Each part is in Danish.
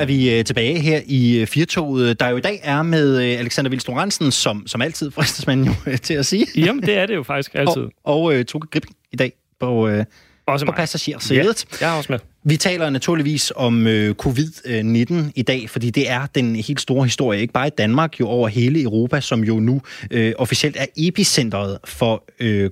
er vi øh, tilbage her i øh, Firtoget, der jo i dag er med øh, Alexander Vilstrup Ransen, som, som altid fristes man jo til at sige. Jamen, det er det jo faktisk altid. Og, og uh, Toge Gripping i dag på, uh, også på passagersædet. Ja, jeg er også med. Vi taler naturligvis om øh, covid-19 i dag, fordi det er den helt store historie, ikke bare i Danmark, jo over hele Europa, som jo nu øh, officielt er epicentret for øh,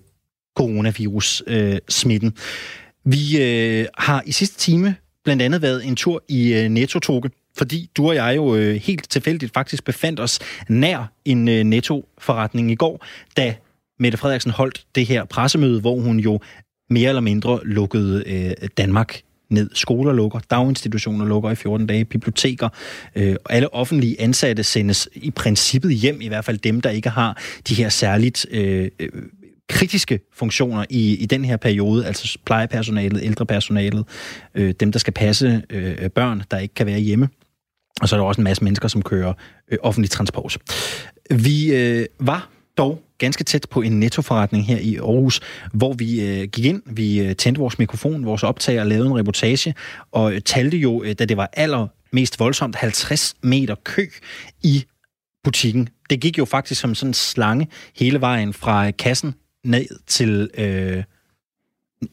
coronavirus-smitten. Øh, Vi øh, har i sidste time blandt andet været en tur i øh, Netto-toge, fordi du og jeg jo øh, helt tilfældigt faktisk befandt os nær en øh, Netto-forretning i går, da Mette Frederiksen holdt det her pressemøde, hvor hun jo mere eller mindre lukkede øh, Danmark ned. Skoler lukker, daginstitutioner lukker i 14 dage, biblioteker, øh, alle offentlige ansatte sendes i princippet hjem, i hvert fald dem, der ikke har de her særligt øh, øh kritiske funktioner i, i den her periode, altså plejepersonalet, ældrepersonalet, øh, dem, der skal passe øh, børn, der ikke kan være hjemme. Og så er der også en masse mennesker, som kører øh, offentlig transport. Vi øh, var dog ganske tæt på en nettoforretning her i Aarhus, hvor vi øh, gik ind, vi øh, tændte vores mikrofon, vores optager, lavede en reportage, og øh, talte jo, øh, da det var allermest voldsomt, 50 meter kø i butikken. Det gik jo faktisk som sådan en slange hele vejen fra kassen ned til, øh,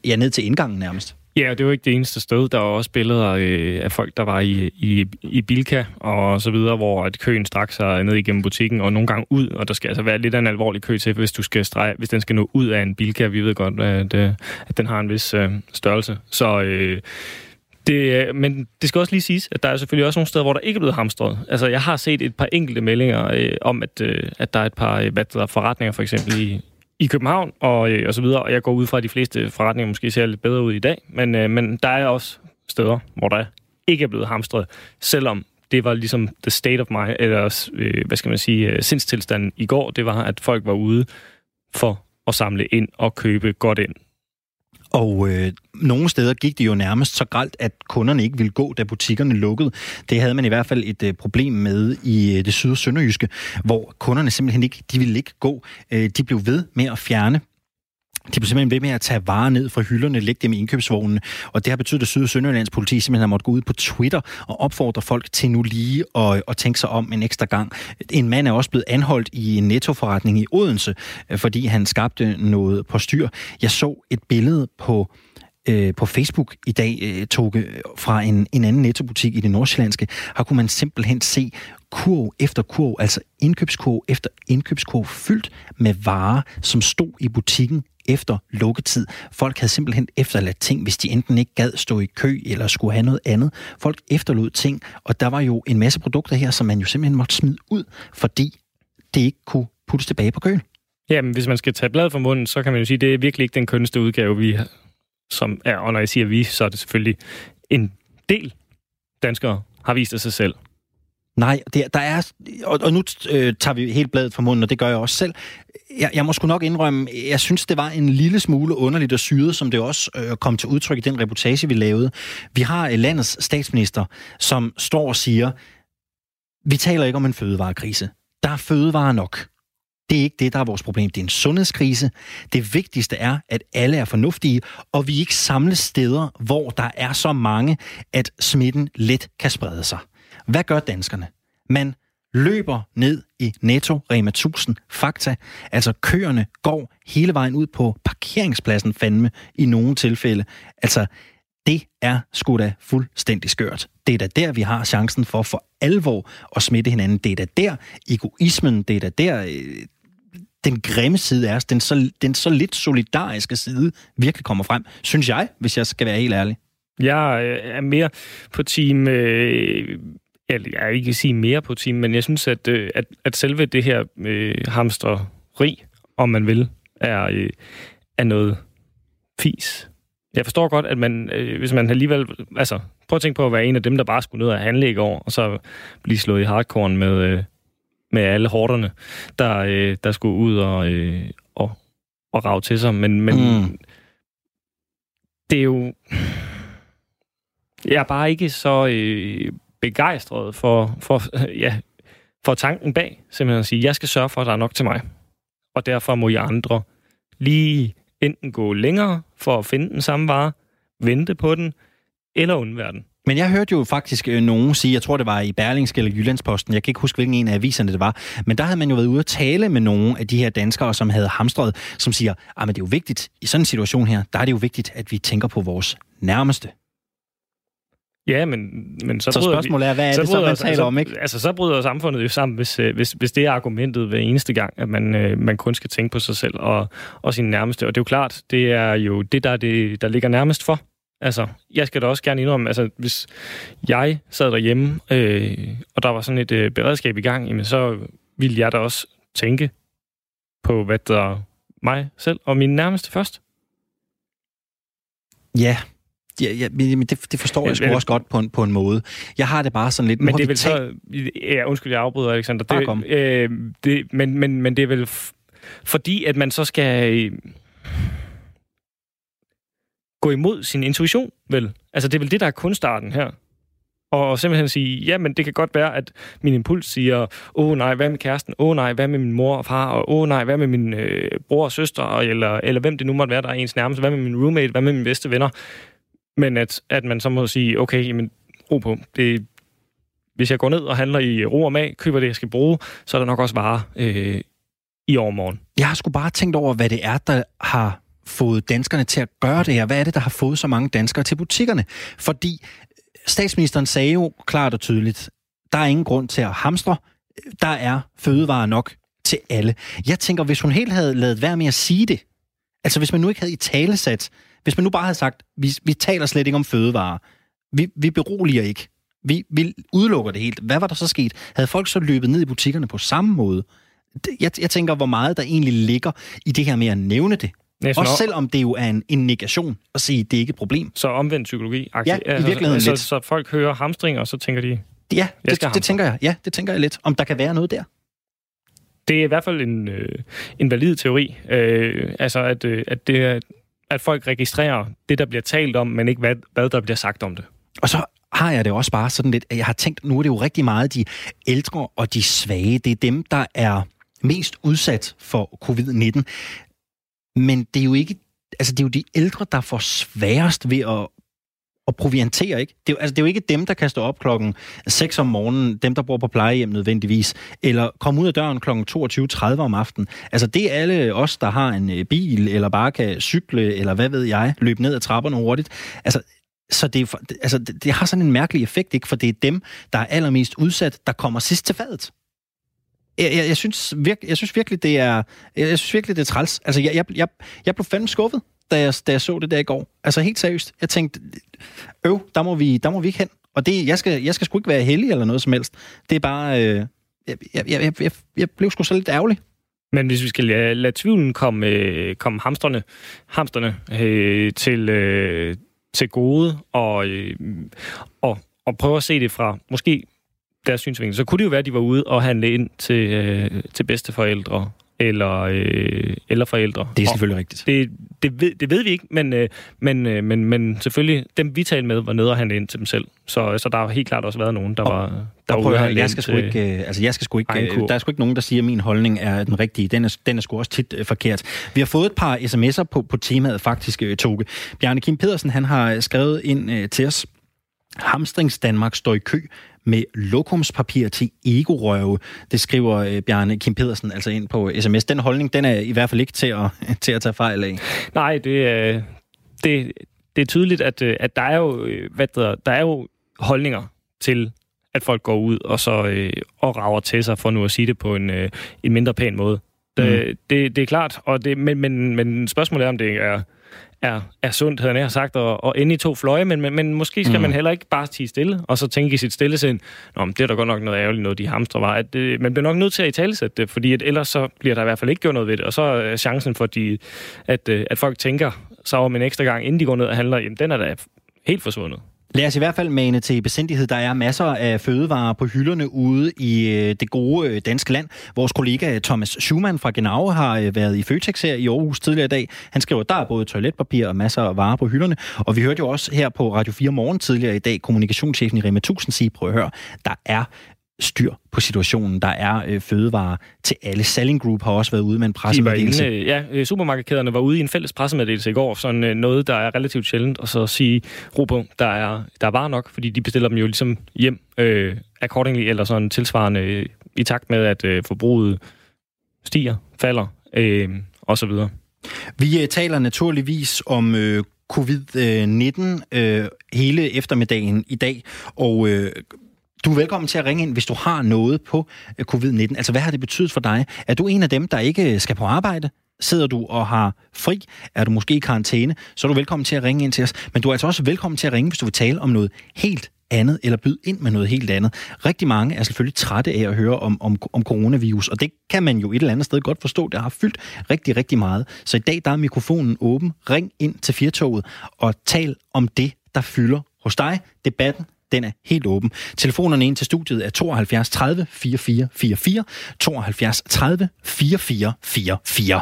ja, ned til indgangen nærmest. Ja, det var ikke det eneste sted. Der var også billeder øh, af folk, der var i, i, i Bilka og så videre, hvor at køen strak sig ned igennem butikken og nogle gange ud, og der skal altså være lidt af en alvorlig kø til, hvis, du skal strege, hvis den skal nå ud af en Bilka. Vi ved godt, at, øh, at den har en vis øh, størrelse. Så øh, det, øh, men det skal også lige siges, at der er selvfølgelig også nogle steder, hvor der ikke er blevet hamstret. Altså, jeg har set et par enkelte meldinger øh, om, at, øh, at der er et par øh, hvad der, forretninger, for eksempel i, i København og, øh, og så videre, og jeg går ud fra, at de fleste forretninger måske ser lidt bedre ud i dag, men, øh, men der er også steder, hvor der ikke er blevet hamstret, selvom det var ligesom the state of my, eller øh, hvad skal man sige, øh, sindstilstanden i går, det var, at folk var ude for at samle ind og købe godt ind. Og øh, nogle steder gik det jo nærmest så galt, at kunderne ikke ville gå, da butikkerne lukkede. Det havde man i hvert fald et øh, problem med i øh, det syd- og sønderjyske, hvor kunderne simpelthen ikke, de ville ikke gå. Øh, de blev ved med at fjerne de blev simpelthen ved med at tage varer ned fra hylderne, lægge dem i indkøbsvognene, og det har betydet, at Syd- og Sønderjyllands politi simpelthen har måttet gå ud på Twitter og opfordre folk til nu lige at, at tænke sig om en ekstra gang. En mand er også blevet anholdt i en nettoforretning i Odense, øh, fordi han skabte noget på styr. Jeg så et billede på øh, på Facebook i dag, øh, Toge, fra en, en anden nettobutik i det nordsjællandske, har kunne man simpelthen se kurv efter kurv, altså indkøbskurv efter indkøbskurv, fyldt med varer, som stod i butikken efter lukketid. Folk havde simpelthen efterladt ting, hvis de enten ikke gad stå i kø eller skulle have noget andet. Folk efterlod ting, og der var jo en masse produkter her, som man jo simpelthen måtte smide ud, fordi det ikke kunne puttes tilbage på køen. Jamen, hvis man skal tage bladet fra munden, så kan man jo sige, at det er virkelig ikke den kønneste udgave, vi som er, og når jeg siger vi, så er det selvfølgelig en del danskere har vist af sig selv. Nej, der, der er, og, og nu øh, tager vi helt bladet fra munden, og det gør jeg også selv. Jeg, jeg må sgu nok indrømme, jeg synes, det var en lille smule underligt og syret, som det også øh, kom til udtryk i den reportage, vi lavede. Vi har øh, landets statsminister, som står og siger, vi taler ikke om en fødevarekrise. Der er fødevarer nok. Det er ikke det, der er vores problem. Det er en sundhedskrise. Det vigtigste er, at alle er fornuftige, og vi ikke samles steder, hvor der er så mange, at smitten let kan sprede sig. Hvad gør danskerne? Man løber ned i Netto Rema 1000 Fakta. Altså køerne går hele vejen ud på parkeringspladsen fandme i nogle tilfælde. Altså, det er sgu da fuldstændig skørt. Det er da der, vi har chancen for for alvor at smitte hinanden. Det er da der egoismen, det er da der øh, den grimme side af os, den så, den så lidt solidariske side virkelig kommer frem, synes jeg, hvis jeg skal være helt ærlig. Jeg øh, er mere på team... Øh, jeg vil ikke sige mere på team, men jeg synes, at, øh, at, at selve det her øh, hamsteri, om man vil, er, øh, er noget fis. Jeg forstår godt, at man, øh, hvis man alligevel... Altså, prøv at tænke på at være en af dem, der bare skulle ned og handle i går, og så blive slået i hardcore med, øh, med alle hårderne, der, øh, der skulle ud og, øh, og, og rave til sig. Men, men mm. det er jo... Jeg er bare ikke så øh, begejstret for, for, ja, for tanken bag. Simpelthen at sige, jeg skal sørge for, at der er nok til mig. Og derfor må I andre lige enten gå længere for at finde den samme vare, vente på den, eller undvære den. Men jeg hørte jo faktisk øh, nogen sige, jeg tror det var i Berlingske eller Jyllandsposten, jeg kan ikke huske, hvilken en af aviserne det var, men der havde man jo været ude at tale med nogle af de her danskere, som havde hamstret, som siger, at ah, det er jo vigtigt, i sådan en situation her, der er det jo vigtigt, at vi tænker på vores nærmeste. Ja, men, men så, så spørgsmålet er, hvad er så det så, man taler altså, om, ikke? Altså, så bryder samfundet jo sammen, hvis, øh, hvis, hvis det er argumentet hver eneste gang, at man, øh, man kun skal tænke på sig selv og, og sin nærmeste. Og det er jo klart, det er jo det, der, det, der ligger nærmest for. Altså, jeg skal da også gerne indrømme, altså, hvis jeg sad derhjemme, øh, og der var sådan et øh, beredskab i gang, jamen, så ville jeg da også tænke på, hvad der mig selv og min nærmeste først. Ja, Ja, ja men det, det forstår jeg sgu også godt på en, på en måde. Jeg har det bare sådan lidt... Men det er vel så... Ja, undskyld, jeg afbryder, Alexander. Det, øh, det, men, men, men det er vel fordi, at man så skal øh, gå imod sin intuition, vel? Altså, det er vel det, der er kunstarten her. Og simpelthen sige, ja, men det kan godt være, at min impuls siger, åh oh, nej, hvad med kæresten? Åh oh, nej, hvad med min mor og far? Og åh oh, nej, hvad med min øh, bror og søster? Eller, eller hvem det nu måtte være, der er ens nærmeste? Hvad med min roommate? Hvad med mine bedste venner? Men at, at man så må sige, okay, jamen, ro på. Det, hvis jeg går ned og handler i ro og mag, køber det, jeg skal bruge, så er der nok også varer øh, i overmorgen. Jeg har sgu bare tænkt over, hvad det er, der har fået danskerne til at gøre det her. Hvad er det, der har fået så mange danskere til butikkerne? Fordi øh, statsministeren sagde jo klart og tydeligt, der er ingen grund til at hamstre. Der er fødevarer nok til alle. Jeg tænker, hvis hun helt havde lavet være med at sige det, altså hvis man nu ikke havde i talesat, hvis man nu bare havde sagt, vi, vi taler slet ikke om fødevarer, vi, vi beroliger ikke, vi, vi udelukker det helt, hvad var der så sket? Havde folk så løbet ned i butikkerne på samme måde? Jeg, jeg tænker, hvor meget der egentlig ligger i det her med at nævne det. Også op... selvom det jo er en, en negation at sige, at det ikke er et problem. Så omvendt psykologi? Ja, i virkeligheden så, lidt. Så, så folk hører hamstring, og så tænker de... Ja, det, det tænker jeg. Ja, det tænker jeg lidt. Om der kan være noget der. Det er i hvert fald en, øh, en valid teori. Øh, altså, at, øh, at det er at folk registrerer det, der bliver talt om, men ikke hvad, hvad der bliver sagt om det. Og så har jeg det også bare sådan lidt, at jeg har tænkt, nu er det jo rigtig meget de ældre og de svage. Det er dem, der er mest udsat for covid-19. Men det er jo ikke altså det er jo de ældre, der får sværest ved at, at proviantere, ikke? Det er, altså, det er jo ikke dem, der kan stå op klokken 6 om morgenen, dem, der bor på plejehjem nødvendigvis, eller komme ud af døren klokken 22.30 om aftenen. Altså, det er alle os, der har en øh, bil, eller bare kan cykle, eller hvad ved jeg, løbe ned ad trapperne hurtigt. Altså, så det, altså, det har sådan en mærkelig effekt, ikke? For det er dem, der er allermest udsat, der kommer sidst til fadet. Jeg, jeg, jeg, synes, virk, jeg synes virkelig, det er, jeg, jeg synes virkelig, det er træls. Altså, jeg, jeg, jeg, jeg blev fandme skuffet da jeg, da jeg så det der i går. Altså helt seriøst. Jeg tænkte, øv, der må vi, der må vi ikke hen. Og det, jeg, skal, jeg skal sgu ikke være heldig eller noget som helst. Det er bare... Øh, jeg, jeg, jeg, jeg, jeg blev sgu så lidt ærgerlig. Men hvis vi skal lade, lade tvivlen komme, øh, komme hamsterne, hamsterne øh, til, øh, til gode, og, øh, og, og prøve at se det fra måske deres synsvinkel, så kunne det jo være, at de var ude og handle ind til, øh, til bedsteforældre eller, øh, eller forældre. Det er selvfølgelig og rigtigt. Det, det, ved, det ved vi ikke, men, øh, men, øh, men, men selvfølgelig, dem vi talte med, var nede og handle ind til dem selv. Så, så der har helt klart også været nogen, der og, var der var ude jeg skal sgu ikke, øh, altså jeg skal sgu ikke, øh, der er sgu ikke nogen, der siger, at min holdning er den rigtige. Den er, den er sgu også tit øh, forkert. Vi har fået et par sms'er på, på temaet faktisk, øh, Toge. Bjarne Kim Pedersen, han har skrevet ind øh, til os, Hamstrings Danmark står i kø med lokumspapir til ego-røve. Det skriver øh, Bjarne Kim Pedersen altså ind på sms. Den holdning, den er i hvert fald ikke til at, til at tage fejl af. Nej, det, er, det, det er tydeligt, at, øh, at der, er jo, øh, hvad der, der er jo holdninger til at folk går ud og så øh, og rager til sig, for nu at sige det på en, øh, en mindre pæn måde. Mm. Det, det, det er klart, og det, men, men, men spørgsmålet er, om det er er, er sundt, havde jeg sagt, og, og ende i to fløje, men, men, men måske skal mm. man heller ikke bare tige stille, og så tænke i sit stille sind, Nå, men det er da godt nok noget ærgerligt, noget de hamstre var. At det, man bliver nok nødt til at i talesætte det, fordi at ellers så bliver der i hvert fald ikke gjort noget ved det, og så er chancen for, de, at, øh, at folk tænker så om en ekstra gang, inden de går ned og handler, jamen den er da helt forsvundet. Lad os i hvert fald mane til besindighed. Der er masser af fødevarer på hylderne ude i øh, det gode øh, danske land. Vores kollega øh, Thomas Schumann fra Genau har været i Føtex her i Aarhus tidligere i dag. Han skriver, at der er både toiletpapir og masser af varer på hylderne. Og vi hørte jo også her på Radio 4 morgen tidligere i dag kommunikationschefen i Rema 1000 sige, prøv at høre, der er styr på situationen. Der er øh, fødevarer til alle. Selling Group har også været ude med en pressemeddelelse. Inde, ja, øh, supermarkedskæderne var ude i en fælles pressemeddelelse i går, sådan øh, noget, der er relativt sjældent, og så sige, Rubo, der er, der er bare nok, fordi de bestiller dem jo ligesom hjem øh, accordingly, eller sådan tilsvarende øh, i takt med, at øh, forbruget stiger, falder, øh, og så videre. Vi øh, taler naturligvis om øh, covid-19 øh, hele eftermiddagen i dag, og øh, du er velkommen til at ringe ind, hvis du har noget på øh, covid-19. Altså, hvad har det betydet for dig? Er du en af dem, der ikke øh, skal på arbejde? Sidder du og har fri? Er du måske i karantæne? Så er du velkommen til at ringe ind til os. Men du er altså også velkommen til at ringe, hvis du vil tale om noget helt andet, eller byde ind med noget helt andet. Rigtig mange er selvfølgelig trætte af at høre om, om, om coronavirus, og det kan man jo et eller andet sted godt forstå. Det har fyldt rigtig, rigtig meget. Så i dag der er mikrofonen åben. Ring ind til Firtoget og tal om det, der fylder hos dig. Debatten den er helt åben. Telefonerne ind til studiet er 72 30 44 44, 72 30 44 44.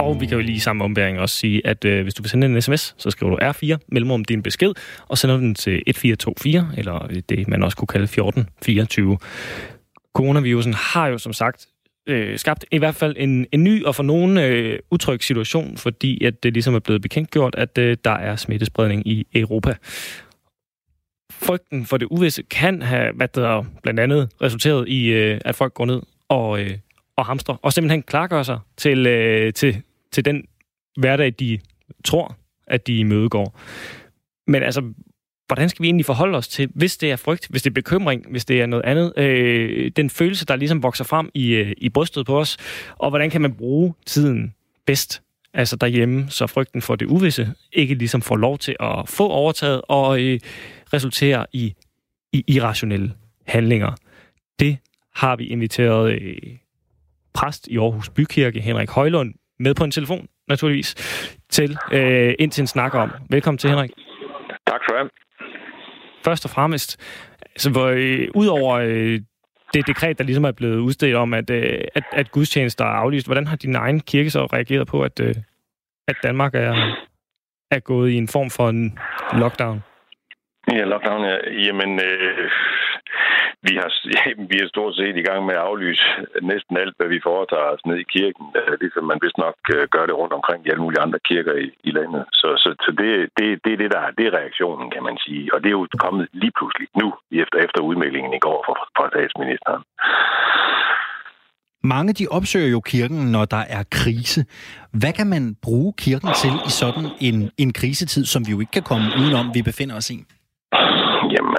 Og vi kan jo lige i samme ombæring også sige, at øh, hvis du vil sende en sms, så skriver du R4, mellemrum din besked, og sender den til 1424, eller det man også kunne kalde 1424. Coronavirusen har jo som sagt øh, skabt i hvert fald en, en ny og for nogen øh, utryg situation, fordi at det ligesom er blevet bekendtgjort, at øh, der er smittespredning i Europa. Frygten for det uvisse kan have hvad der blandt andet resulteret i, øh, at folk går ned og, øh, og hamstrer, og simpelthen klargør sig til, øh, til, til den hverdag, de tror, at de imødegår. Men altså, hvordan skal vi egentlig forholde os til, hvis det er frygt, hvis det er bekymring, hvis det er noget andet, øh, den følelse, der ligesom vokser frem i, øh, i brystet på os, og hvordan kan man bruge tiden bedst, altså derhjemme, så frygten for det uvisse ikke ligesom får lov til at få overtaget og øh, resultere i, i irrationelle handlinger. Det har vi inviteret øh, præst i Aarhus Bykirke, Henrik Højlund, med på en telefon, naturligvis, til øh, ind til en snak om. Velkommen til, Henrik. Tak for det først og fremmest, altså, hvor, øh, udover øh, det dekret, der ligesom er blevet udstedt om, at, øh, at, at gudstjenester er aflyst, hvordan har din egen kirke så reageret på, at, øh, at Danmark er, er gået i en form for en lockdown? Ja, lockdown, ja. Jamen, øh, vi har, vi er stort set i gang med at aflyse næsten alt, hvad vi foretager os ned i kirken, ligesom man vist nok øh, gør det rundt omkring i alle mulige andre kirker i, i landet. Så, så, så det, det, det, er det, der det er reaktionen, kan man sige. Og det er jo kommet lige pludselig nu, efter, efter udmeldingen i går fra, fra statsministeren. Mange de opsøger jo kirken, når der er krise. Hvad kan man bruge kirken til i sådan en, en krisetid, som vi jo ikke kan komme udenom, vi befinder os i?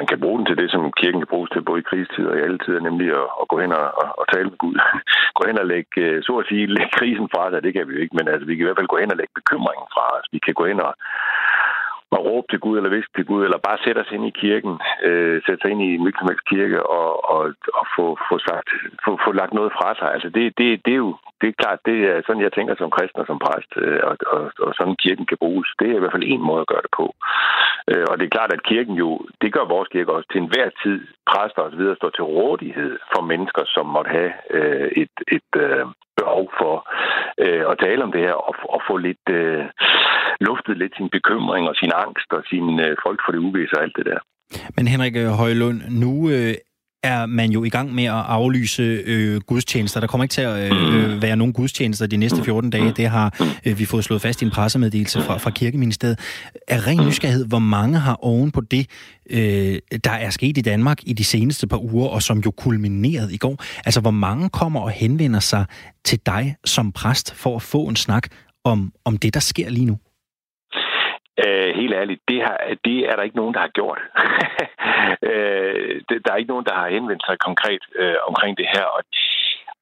Man kan bruge den til det, som kirken kan bruges til både i krigstider og i alle tider, nemlig at, at gå hen og, og, og tale med Gud. gå hen og lægge, øh, så at sige, lægge krisen fra sig, det kan vi jo ikke, men altså, vi kan i hvert fald gå hen og lægge bekymringen fra os. Vi kan gå hen og, at råbe til Gud, eller viske til Gud, eller bare sætte os ind i kirken, øh, sætte sig ind i en kirke, og, og, og få, få, sagt, få, få lagt noget fra sig. Altså, det, det, det er jo det er klart, det er sådan, jeg tænker som kristen og som præst, øh, og, og, og sådan kirken kan bruges. Det er i hvert fald en måde at gøre det på. Øh, og det er klart, at kirken jo, det gør vores kirke også til enhver tid, præster osv. står til rådighed for mennesker, som måtte have øh, et, et øh, behov for øh, at tale om det her, og, og få lidt øh, luftet lidt sin bekymring og sin angst og sin øh, frygt for det uvisse og alt det der. Men Henrik Højlund, nu øh, er man jo i gang med at aflyse øh, gudstjenester. Der kommer ikke til at øh, være nogen gudstjenester de næste 14 dage. Det har øh, vi fået slået fast i en pressemeddelelse fra, fra Kirkeministeriet. Er ren nysgerrighed, hvor mange har oven på det, øh, der er sket i Danmark i de seneste par uger, og som jo kulminerede i går. Altså, hvor mange kommer og henvender sig til dig som præst for at få en snak om, om det, der sker lige nu? Uh, helt ærligt, det, har, det er der ikke nogen, der har gjort. uh, det, der er ikke nogen, der har henvendt sig konkret øh, omkring det her. Og,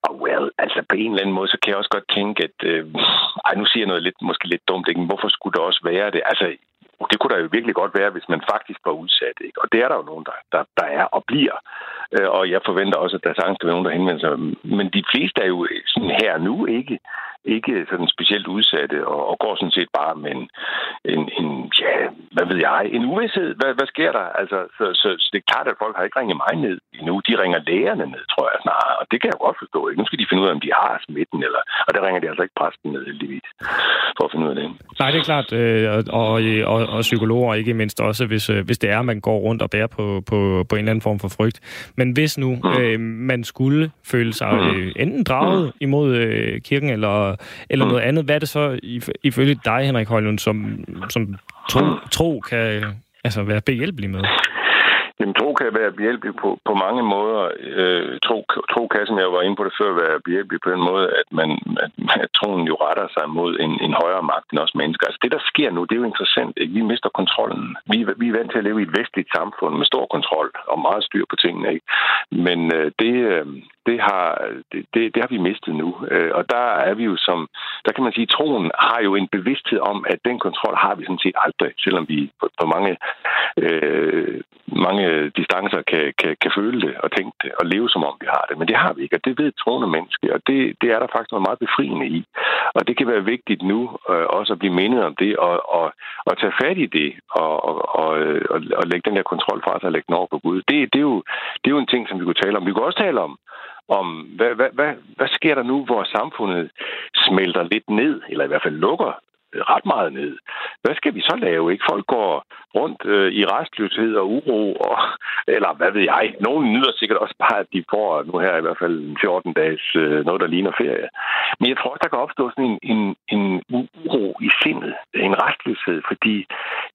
og well, altså på en eller anden måde, så kan jeg også godt tænke, at... øh, ej, nu siger jeg noget lidt, måske lidt dumt, ikke? Men hvorfor skulle det også være det? Altså, det kunne der jo virkelig godt være, hvis man faktisk var udsat. Ikke? Og det er der jo nogen, der, der, der er og bliver. Øh, og jeg forventer også, at der sagtens skal være nogen, der henvender sig. Men de fleste er jo sådan her nu ikke ikke sådan specielt udsatte, og, og går sådan set bare med en, en, en ja, hvad ved jeg, en uvidshed. Hvad, hvad sker der? Altså, så, så, så, det er klart, at folk har ikke ringet mig ned endnu. De ringer lægerne ned, tror jeg snart. Og det kan jeg godt forstå. Ikke? Nu skal de finde ud af, om de har smitten, eller, og der ringer de altså ikke præsten ned, heldigvis, for at finde ud af det. Nej, det er klart. Øh, og, og, og psykologer ikke mindst også, hvis, øh, hvis det er, man går rundt og bærer på, på, på en eller anden form for frygt. Men hvis nu mm. øh, man skulle føle sig mm. øh, enten draget imod øh, kirken eller, eller mm. noget andet, hvad er det så ifølge dig, Henrik Højlund, som, som tro, tro kan altså, være behjælpelig med? Jamen, tro kan være behjælpelig på, på mange måder. Øh, tro, tro kan, som jeg var inde på det før, være behjælpelig på den måde, at, man, at, at troen jo retter sig mod en, en højere magt end os mennesker. Altså det, der sker nu, det er jo interessant. Ikke? Vi mister kontrollen. Vi, vi er vant til at leve i et vestligt samfund med stor kontrol og meget styr på tingene. Ikke? Men øh, det, øh, det, har, det, det, det har vi mistet nu. Øh, og der er vi jo som, der kan man sige, troen har jo en bevidsthed om, at den kontrol har vi sådan set aldrig, selvom vi på, på mange, øh, mange distancer kan, kan, kan føle det og tænke det og leve som om vi har det. Men det har vi ikke, og det ved troende menneske, og det, det er der faktisk noget meget befriende i. Og det kan være vigtigt nu øh, også at blive mindet om det og, og, og tage fat i det og, og, og, øh, og, og lægge den der kontrol fra sig og lægge den over på Gud. Det, det, er jo, det er jo en ting, som vi kunne tale om. Vi kunne også tale om, om, hvad, hvad, hvad, hvad sker der nu, hvor samfundet smelter lidt ned, eller i hvert fald lukker Øh, ret meget ned. Hvad skal vi så lave? Ikke? Folk går rundt øh, i restløshed og uro, og, eller hvad ved jeg. Nogle nyder sikkert også bare, at de får nu her i hvert fald 14 dages øh, noget, der ligner ferie. Men jeg tror også, der kan opstå sådan en, en, en uro i sindet, en restløshed, fordi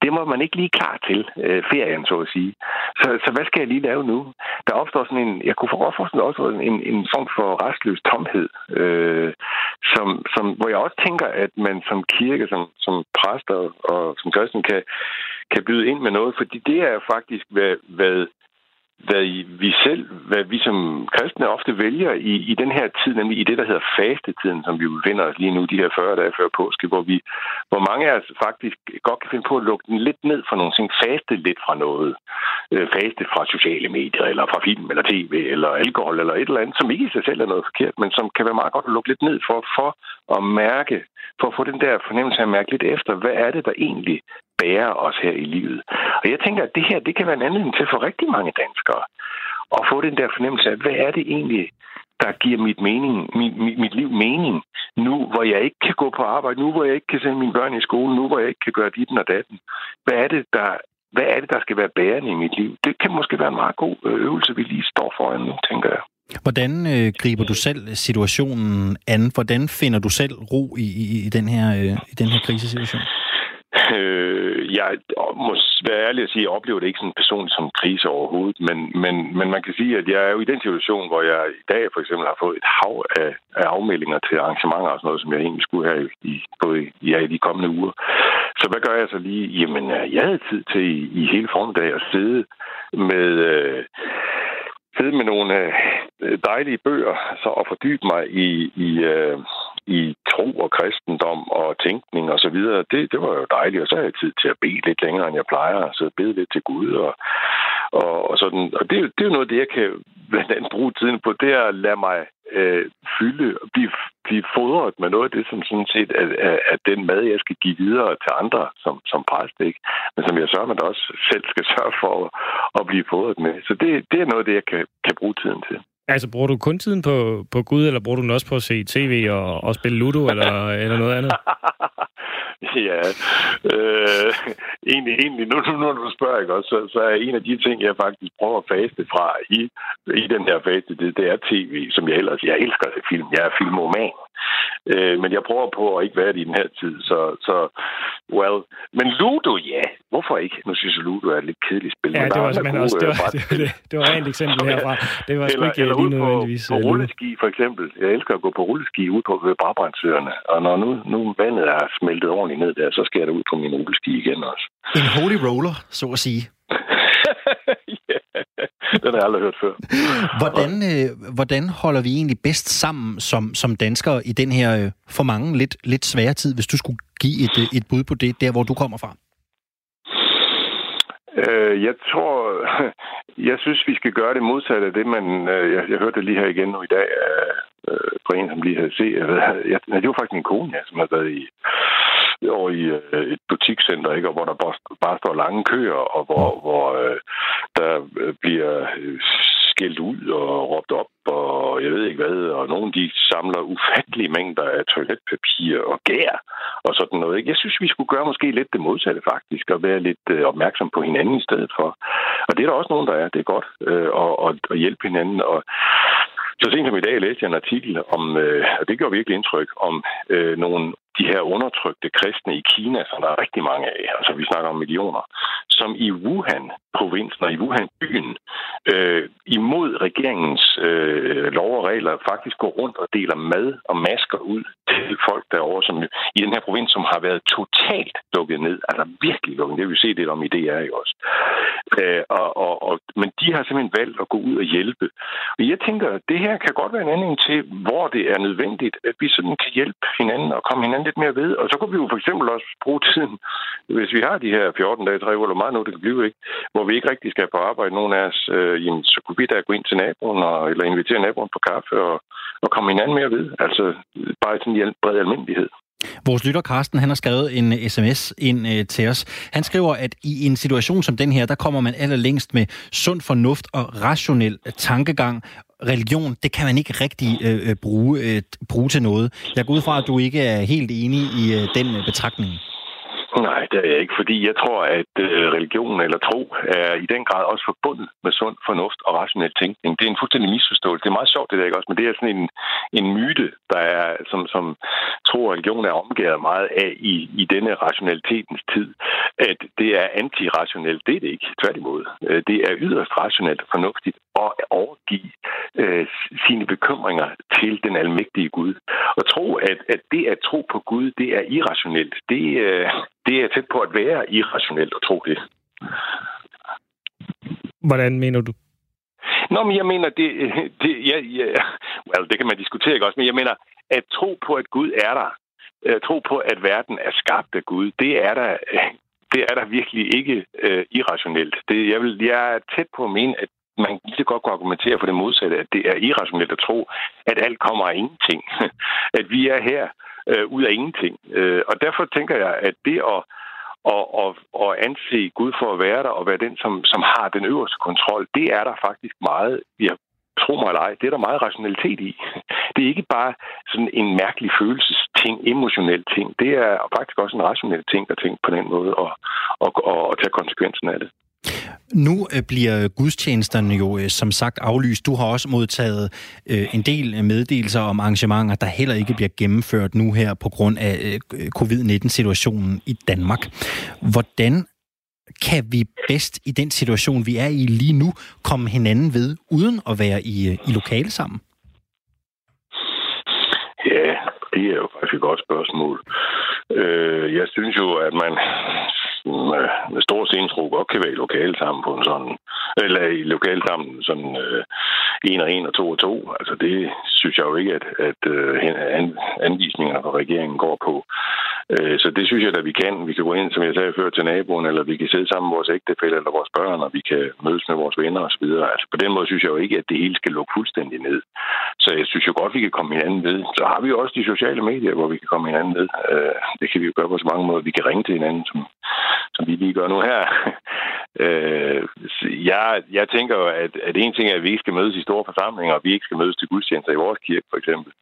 det må man ikke lige klar til, øh, ferien så at sige. Så, så hvad skal jeg lige lave nu? Der opstår sådan en, jeg kunne forestille også en, en form for restløs tomhed, øh, som, som, hvor jeg også tænker, at man som kirke kirke, som, som præster og som kristen kan, kan byde ind med noget, fordi det er faktisk, hvad, hvad hvad vi selv, hvad vi som kristne ofte vælger i, i den her tid, nemlig i det, der hedder fastetiden, som vi befinder os lige nu, de her 40 dage før påske, hvor, vi, hvor mange af os faktisk godt kan finde på at lukke den lidt ned fra nogle ting, faste lidt fra noget. Øh, faste fra sociale medier, eller fra film, eller tv, eller alkohol, eller et eller andet, som ikke i sig selv er noget forkert, men som kan være meget godt at lukke lidt ned for, for at mærke, for at få den der fornemmelse af at mærke lidt efter, hvad er det, der egentlig bærer os her i livet. Og jeg tænker, at det her, det kan være en anledning til for rigtig mange danskere at få den der fornemmelse af, hvad er det egentlig, der giver mit, mening, mit, mit, mit liv mening, nu hvor jeg ikke kan gå på arbejde, nu hvor jeg ikke kan sende mine børn i skole, nu hvor jeg ikke kan gøre dit og datten. Hvad er det, der hvad er det, der skal være bærende i mit liv? Det kan måske være en meget god øh, øvelse, vi lige står foran nu, tænker jeg. Hvordan øh, griber du selv situationen an? Hvordan finder du selv ro i, i, i, den, her, øh, i den her krisesituation? Øh, jeg må være ærlig at sige, at jeg oplever det ikke sådan personligt som krise overhovedet, men, men, men man kan sige, at jeg er jo i den situation, hvor jeg i dag for eksempel har fået et hav af, af afmeldinger til arrangementer og sådan noget, som jeg egentlig skulle have i, både ja, i de kommende uger. Så hvad gør jeg så lige? Jamen, jeg havde tid til i, i hele formiddag at sidde med... Øh, sidde med nogle øh, dejlige bøger så, og fordybe mig i, i, øh, i tro og kristendom og tænkning og så videre. Det, det var jo dejligt, og så havde jeg tid til at bede lidt længere, end jeg plejer, så bede lidt til Gud og, og, og sådan. Og det, det er jo noget, det jeg kan blandt andet bruge tiden på, det er at lade mig øh, fylde og blive, blive fodret med noget af det, som sådan set er, er, er den mad, jeg skal give videre til andre som, som præst, ikke? Men som jeg sørger, man også selv skal sørge for at, at blive fodret med. Så det, det er noget af det, jeg kan, kan bruge tiden til. Altså, bruger du kun tiden på, på Gud, eller bruger du den også på at se tv og, og spille Ludo, eller, eller noget andet? ja, øh, egentlig, egentlig nu, nu, nu du spørger, ikke, også, så, så er en af de ting, jeg faktisk prøver at faste fra i, i den her faste, det, det er tv, som jeg ellers, jeg elsker film, jeg er filmoman. Øh, men jeg prøver på at ikke være det i den her tid. Så, så well. Men Ludo, ja. Hvorfor ikke? Nu synes jeg, Ludo er et lidt kedeligt spil. Ja, det var, gode, også, det, var, det, var, det, det var rent eksempel herfra. Det var eller, ikke eller lige nødvendigvis. På, på øh, rulleski, for eksempel. Jeg elsker at gå på rulleski ud på Brabrandsøerne. Og når nu, nu vandet er smeltet ordentligt ned der, så skal jeg da ud på min rulleski igen også. En holy roller, så at sige. den har jeg aldrig hørt før. Hvordan, øh, hvordan holder vi egentlig bedst sammen som, som danskere i den her øh, for mange lidt, lidt svære tid, hvis du skulle give et, øh, et bud på det, der hvor du kommer fra? Øh, jeg tror, jeg synes, vi skal gøre det modsatte af det, man, øh, jeg, jeg hørte det lige her igen nu i dag øh, fra en, som lige havde set. Jeg, jeg, det var faktisk min kone, ja, som havde været i over i øh, et butikscenter, ikke, og hvor der bare, bare står lange køer, og hvor, hvor øh, der øh, bliver øh, skældt ud og råbt op, og jeg ved ikke hvad, og nogen de samler ufattelige mængder af toiletpapir og gær og sådan noget. Ikke? Jeg synes, vi skulle gøre måske lidt det modsatte faktisk, og være lidt øh, opmærksom på hinanden i stedet for. Og det er der også nogen, der er. Det er godt øh, og, og, og hjælpe hinanden. Og så sent som i dag læste jeg en artikel om, øh, og det gjorde virkelig indtryk, om øh, nogle de her undertrykte kristne i Kina, som der er rigtig mange af, altså vi snakker om millioner, som i Wuhan-provinsen og i Wuhan-byen øh, imod regeringens øh, lov og regler faktisk går rundt og deler mad og masker ud til folk derovre, som i den her provins, som har været totalt lukket ned, altså virkelig lukket Det vil vi se det om i DR jo også. Øh, og, og, og, men de har simpelthen valgt at gå ud og hjælpe. Og jeg tænker, at det her kan godt være en anledning til, hvor det er nødvendigt, at vi sådan kan hjælpe hinanden og komme hinanden lidt mere ved. Og så kunne vi jo for eksempel også bruge tiden, hvis vi har de her 14 dage, 3 uger, eller meget nu det kan blive, ikke? hvor vi ikke rigtig skal på arbejde, nogen af os, øh, jamen, så kunne vi da gå ind til naboen, og, eller invitere naboen på kaffe, og, og komme hinanden mere ved. Altså bare i sådan en bred almindelighed. Vores lytter Karsten, han har skrevet en øh, sms ind øh, til os. Han skriver, at i en situation som den her, der kommer man allerlængst med sund fornuft og rationel øh, tankegang. Religion, det kan man ikke rigtig øh, øh, bruge, øh, bruge til noget. Jeg går ud fra, at du ikke er helt enig i øh, den betragtning. Nej, det er jeg ikke, fordi jeg tror, at øh, religion eller tro er i den grad også forbundet med sund fornuft og rationel tænkning. Det er en fuldstændig misforståelse. Det er meget sjovt, det der ikke også, men det er sådan en, en myte, der er, som, som tro og religion er omgivet meget af i, i denne rationalitetens tid, at det er antirationelt. Det er det ikke, tværtimod. Øh, det er yderst rationelt og fornuftigt at overgive øh, sine bekymringer til den almægtige Gud. Og tro, at, at det at tro på Gud, det er irrationelt. Det, øh, det er tæt på at være irrationelt at tro det. Hvordan mener du? Nå, men jeg mener, det, det, ja, ja, well, det kan man diskutere ikke også, men jeg mener, at tro på, at Gud er der, at tro på, at verden er skabt af Gud, det er der, det er der virkelig ikke uh, irrationelt. Det, jeg, vil, jeg er tæt på at mene, at man lige godt kunne argumentere for det modsatte, at det er irrationelt at tro, at alt kommer af ingenting. at vi er her øh, ud af ingenting. Øh, og derfor tænker jeg, at det at, at, at, at anse Gud for at være der og være den, som, som har den øverste kontrol, det er der faktisk meget, jeg tro mig eller ej, det er der meget rationalitet i. Det er ikke bare sådan en mærkelig følelsesting, emotionel ting. Det er faktisk også en rationel ting at tænke på den måde og, og, og, og tage konsekvensen af det. Nu øh, bliver gudstjenesterne jo øh, som sagt aflyst. Du har også modtaget øh, en del meddelelser om arrangementer, der heller ikke bliver gennemført nu her på grund af covid-19-situationen i Danmark. Hvordan kan vi bedst i den situation, vi er i lige nu, komme hinanden ved, uden at være i, i lokale sammen? Ja, det er jo faktisk et godt spørgsmål. Jeg synes jo, at man med, med stor scenetro godt kan være i lokale sammen på en sådan, eller i lokale sammen sådan øh, en og en og to og to. Altså det synes jeg jo ikke, at, at øh, anvisningerne fra regeringen går på. Øh, så det synes jeg, at vi kan. Vi kan gå ind, som jeg sagde før, til naboen, eller vi kan sidde sammen med vores ægtefælle eller vores børn, og vi kan mødes med vores venner osv. Altså på den måde synes jeg jo ikke, at det hele skal lukke fuldstændig ned. Så jeg synes jo godt, at vi kan komme hinanden ved. Så har vi jo også de sociale medier, hvor vi kan komme hinanden ved. Øh, det kan vi jo gøre på så mange måder. Vi kan ringe til hinanden, som, som vi lige gør nu her. Øh, jeg, jeg tænker jo, at, at en ting er, at vi ikke skal mødes i store forsamlinger, og vi ikke skal mødes til gudstjenester i vores kirke, for eksempel.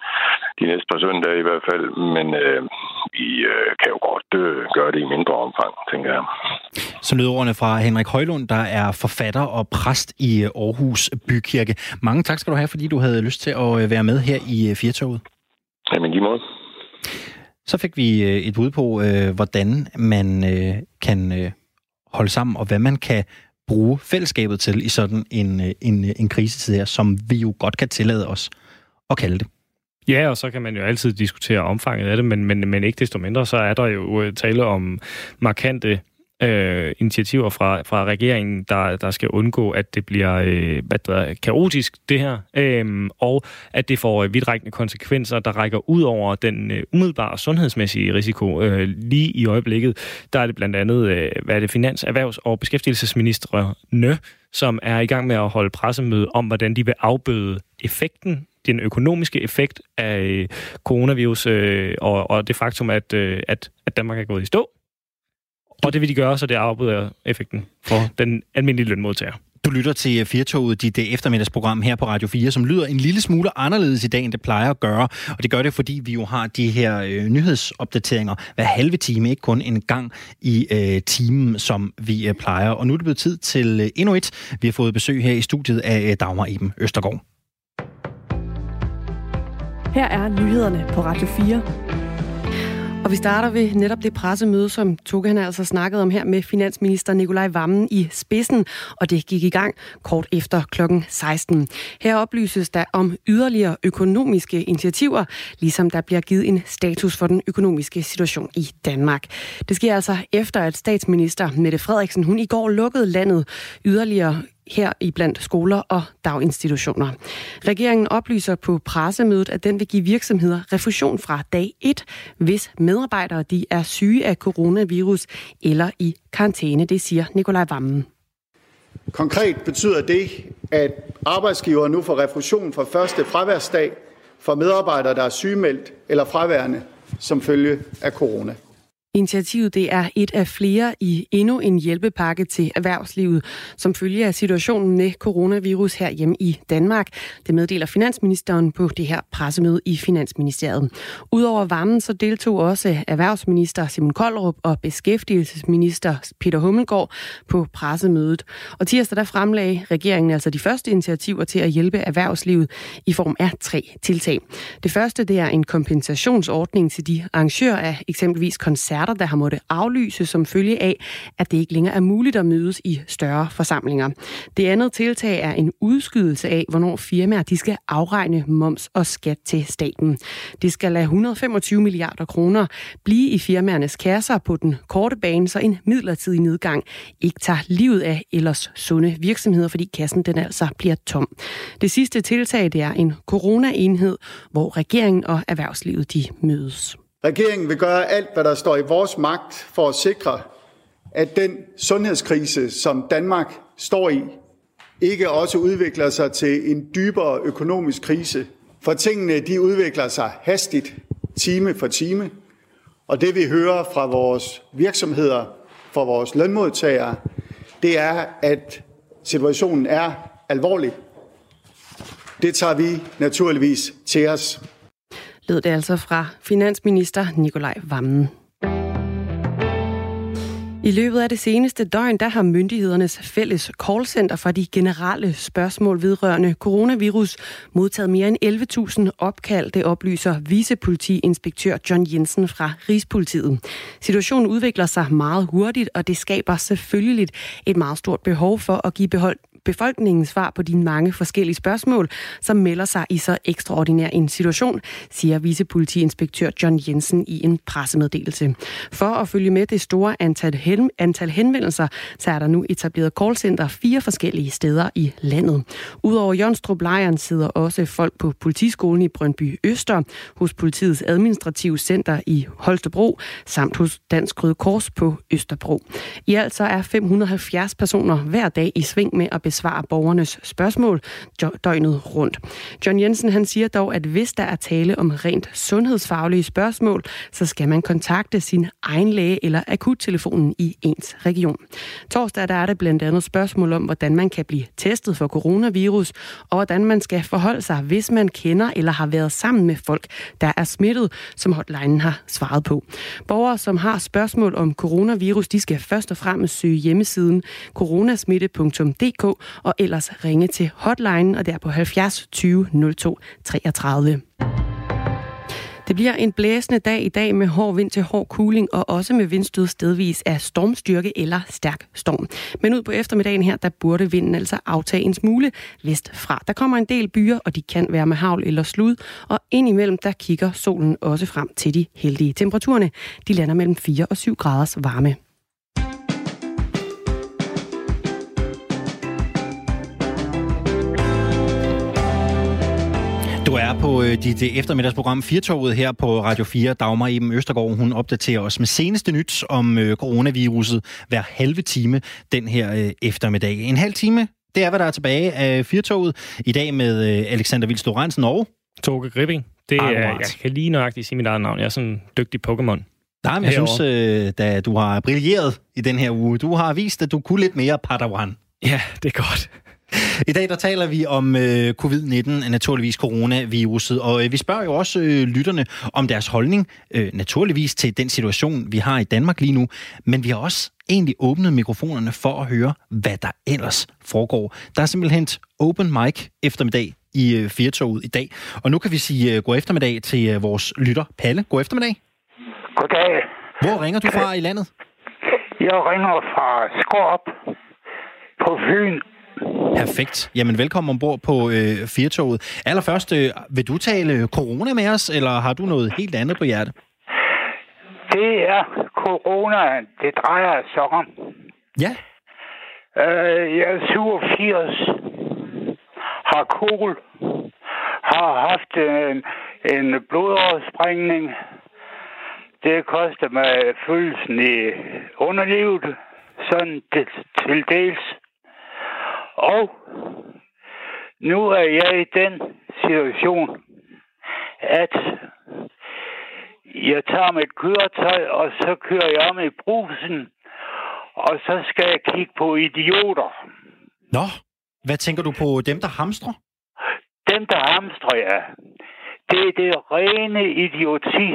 De næste par søndage i hvert fald. Men øh, vi øh, kan jo godt øh, gøre det i mindre omfang, tænker jeg. Så lød ordene fra Henrik Højlund, der er forfatter og præst i Aarhus Bykirke. Mange tak skal du have, fordi du havde lyst til at øh, være med her i øh, Firtoget. Jamen, lige måde. Så fik vi øh, et bud på, øh, hvordan man øh, kan holde sammen, og hvad man kan bruge fællesskabet til i sådan en, en, en krisetid her, som vi jo godt kan tillade os at kalde det. Ja, og så kan man jo altid diskutere omfanget af det, men, men, men ikke desto mindre, så er der jo tale om markante øh, initiativer fra, fra regeringen, der, der skal undgå, at det bliver øh, hvad der, kaotisk, det her, øh, og at det får øh, vidtrækkende konsekvenser, der rækker ud over den øh, umiddelbare sundhedsmæssige risiko. Øh, lige i øjeblikket, der er det blandt andet, øh, hvad er det, finans-, erhvervs- og beskæftigelsesministerne, som er i gang med at holde pressemøde om, hvordan de vil afbøde effekten den økonomiske effekt af øh, coronavirus øh, og, og det faktum, at, øh, at, at Danmark er gået i stå. Og det vil de gøre, så det afbryder effekten for den almindelige lønmodtager. Du lytter til Firtoget, dit eftermiddagsprogram her på Radio 4, som lyder en lille smule anderledes i dag, end det plejer at gøre. Og det gør det, fordi vi jo har de her øh, nyhedsopdateringer hver halve time, ikke kun en gang i øh, timen, som vi øh, plejer. Og nu er det blevet tid til øh, endnu et. Vi har fået besøg her i studiet af øh, Dagmar Eben Østergaard. Her er nyhederne på Radio 4. Og vi starter ved netop det pressemøde, som Toge han altså snakkede om her med finansminister Nikolaj Vammen i spidsen, og det gik i gang kort efter klokken 16. Her oplyses der om yderligere økonomiske initiativer, ligesom der bliver givet en status for den økonomiske situation i Danmark. Det sker altså efter, at statsminister Mette Frederiksen hun i går lukkede landet yderligere her i blandt skoler og daginstitutioner. Regeringen oplyser på pressemødet, at den vil give virksomheder refusion fra dag 1, hvis medarbejdere de er syge af coronavirus eller i karantæne. Det siger Nikolaj Vammen. Konkret betyder det, at arbejdsgiver nu får refusion fra første fraværsdag for medarbejdere, der er sygemeldt eller fraværende som følge af corona. Initiativet det er et af flere i endnu en hjælpepakke til erhvervslivet, som følger af situationen med coronavirus her hjemme i Danmark. Det meddeler finansministeren på det her pressemøde i Finansministeriet. Udover varmen så deltog også erhvervsminister Simon Koldrup og beskæftigelsesminister Peter Hummelgaard på pressemødet. Og tirsdag der fremlagde regeringen altså de første initiativer til at hjælpe erhvervslivet i form af tre tiltag. Det første det er en kompensationsordning til de arrangører af eksempelvis koncerter koncerter, der har måttet aflyse som følge af, at det ikke længere er muligt at mødes i større forsamlinger. Det andet tiltag er en udskydelse af, hvornår firmaer de skal afregne moms og skat til staten. Det skal lade 125 milliarder kroner blive i firmaernes kasser på den korte bane, så en midlertidig nedgang ikke tager livet af ellers sunde virksomheder, fordi kassen den altså bliver tom. Det sidste tiltag det er en corona-enhed, hvor regeringen og erhvervslivet de mødes. Regeringen vil gøre alt, hvad der står i vores magt for at sikre, at den sundhedskrise, som Danmark står i, ikke også udvikler sig til en dybere økonomisk krise. For tingene de udvikler sig hastigt, time for time. Og det vi hører fra vores virksomheder, fra vores lønmodtagere, det er, at situationen er alvorlig. Det tager vi naturligvis til os lød det altså fra finansminister Nikolaj Vammen. I løbet af det seneste døgn, der har myndighedernes fælles callcenter for de generelle spørgsmål vedrørende coronavirus modtaget mere end 11.000 opkald, det oplyser vicepolitiinspektør John Jensen fra Rigspolitiet. Situationen udvikler sig meget hurtigt, og det skaber selvfølgelig et meget stort behov for at give behold befolkningens svar på de mange forskellige spørgsmål, som melder sig i så ekstraordinær en situation, siger vicepolitiinspektør John Jensen i en pressemeddelelse. For at følge med det store antal, hen, antal henvendelser, så er der nu etableret callcenter fire forskellige steder i landet. Udover Jonstrup Lejren sidder også folk på politiskolen i Brøndby Øster, hos politiets administrative center i Holstebro, samt hos Dansk Røde Kors på Østerbro. I alt så er 570 personer hver dag i sving med at besvare borgernes spørgsmål døgnet rundt. John Jensen han siger dog, at hvis der er tale om rent sundhedsfaglige spørgsmål, så skal man kontakte sin egen læge eller akuttelefonen i ens region. Torsdag der er det blandt andet spørgsmål om, hvordan man kan blive testet for coronavirus, og hvordan man skal forholde sig, hvis man kender eller har været sammen med folk, der er smittet, som hotlinen har svaret på. Borgere, som har spørgsmål om coronavirus, de skal først og fremmest søge hjemmesiden coronasmitte.dk og ellers ringe til hotline, og der på 70 20 02 33. Det bliver en blæsende dag i dag med hård vind til hård kuling og også med vindstød stedvis af stormstyrke eller stærk storm. Men ud på eftermiddagen her, der burde vinden altså aftage en smule vestfra. Der kommer en del byer, og de kan være med havl eller slud, og indimellem der kigger solen også frem til de heldige. Temperaturerne de lander mellem 4 og 7 graders varme. Er på øh, dit øh, eftermiddagsprogram Firtoget her på Radio 4. Dagmar Eben Østergaard, hun opdaterer os med seneste nyt om øh, coronaviruset hver halve time den her øh, eftermiddag. En halv time Det er, hvad der er tilbage af Firtoget. I dag med øh, Alexander Vils Lorentzen og... Toge Gripping. Det er, Akkurat. jeg kan lige nøjagtigt sige mit eget navn. Jeg er sådan en dygtig Pokémon. Nej, men jeg Herovre. synes, øh, da du har brilleret i den her uge. Du har vist, at du kunne lidt mere Padawan. Ja, det er godt. I dag der taler vi om øh, covid-19, naturligvis coronaviruset, og øh, vi spørger jo også øh, lytterne om deres holdning, øh, naturligvis til den situation, vi har i Danmark lige nu, men vi har også egentlig åbnet mikrofonerne for at høre, hvad der ellers foregår. Der er simpelthen open mic eftermiddag i øh, Firtoget i dag, og nu kan vi sige øh, god eftermiddag til øh, vores lytter, Palle. God eftermiddag. Goddag. Hvor ringer du fra i landet? Jeg ringer fra Skorp på Fyn. Perfekt. Jamen, velkommen ombord på øh, Firtoget. Allerførst, øh, vil du tale corona med os, eller har du noget helt andet på hjerte? Det er corona, det drejer sig om. Ja. Øh, jeg er 87, har kol, har haft en, en blodoversprængning. Det koster mig følelsen i underlivet, sådan til dels. Og nu er jeg i den situation, at jeg tager mit køretøj, og så kører jeg om i brusen, og så skal jeg kigge på idioter. Nå, hvad tænker du på dem, der hamstrer? Dem, der hamstrer jeg, det er det rene idioti.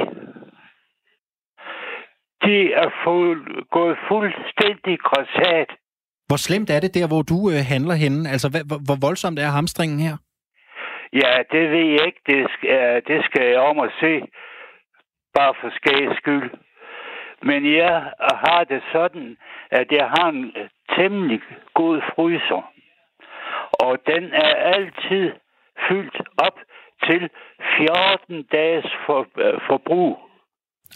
De er fuld, gået fuldstændig græsat. Hvor slemt er det der, hvor du øh, handler henne? Altså, hvor, hvor voldsomt er hamstringen her? Ja, det ved jeg ikke. Det skal, det skal jeg om at se. Bare for skægs skyld. Men jeg har det sådan, at jeg har en temmelig god fryser. Og den er altid fyldt op til 14 dages for, øh, forbrug.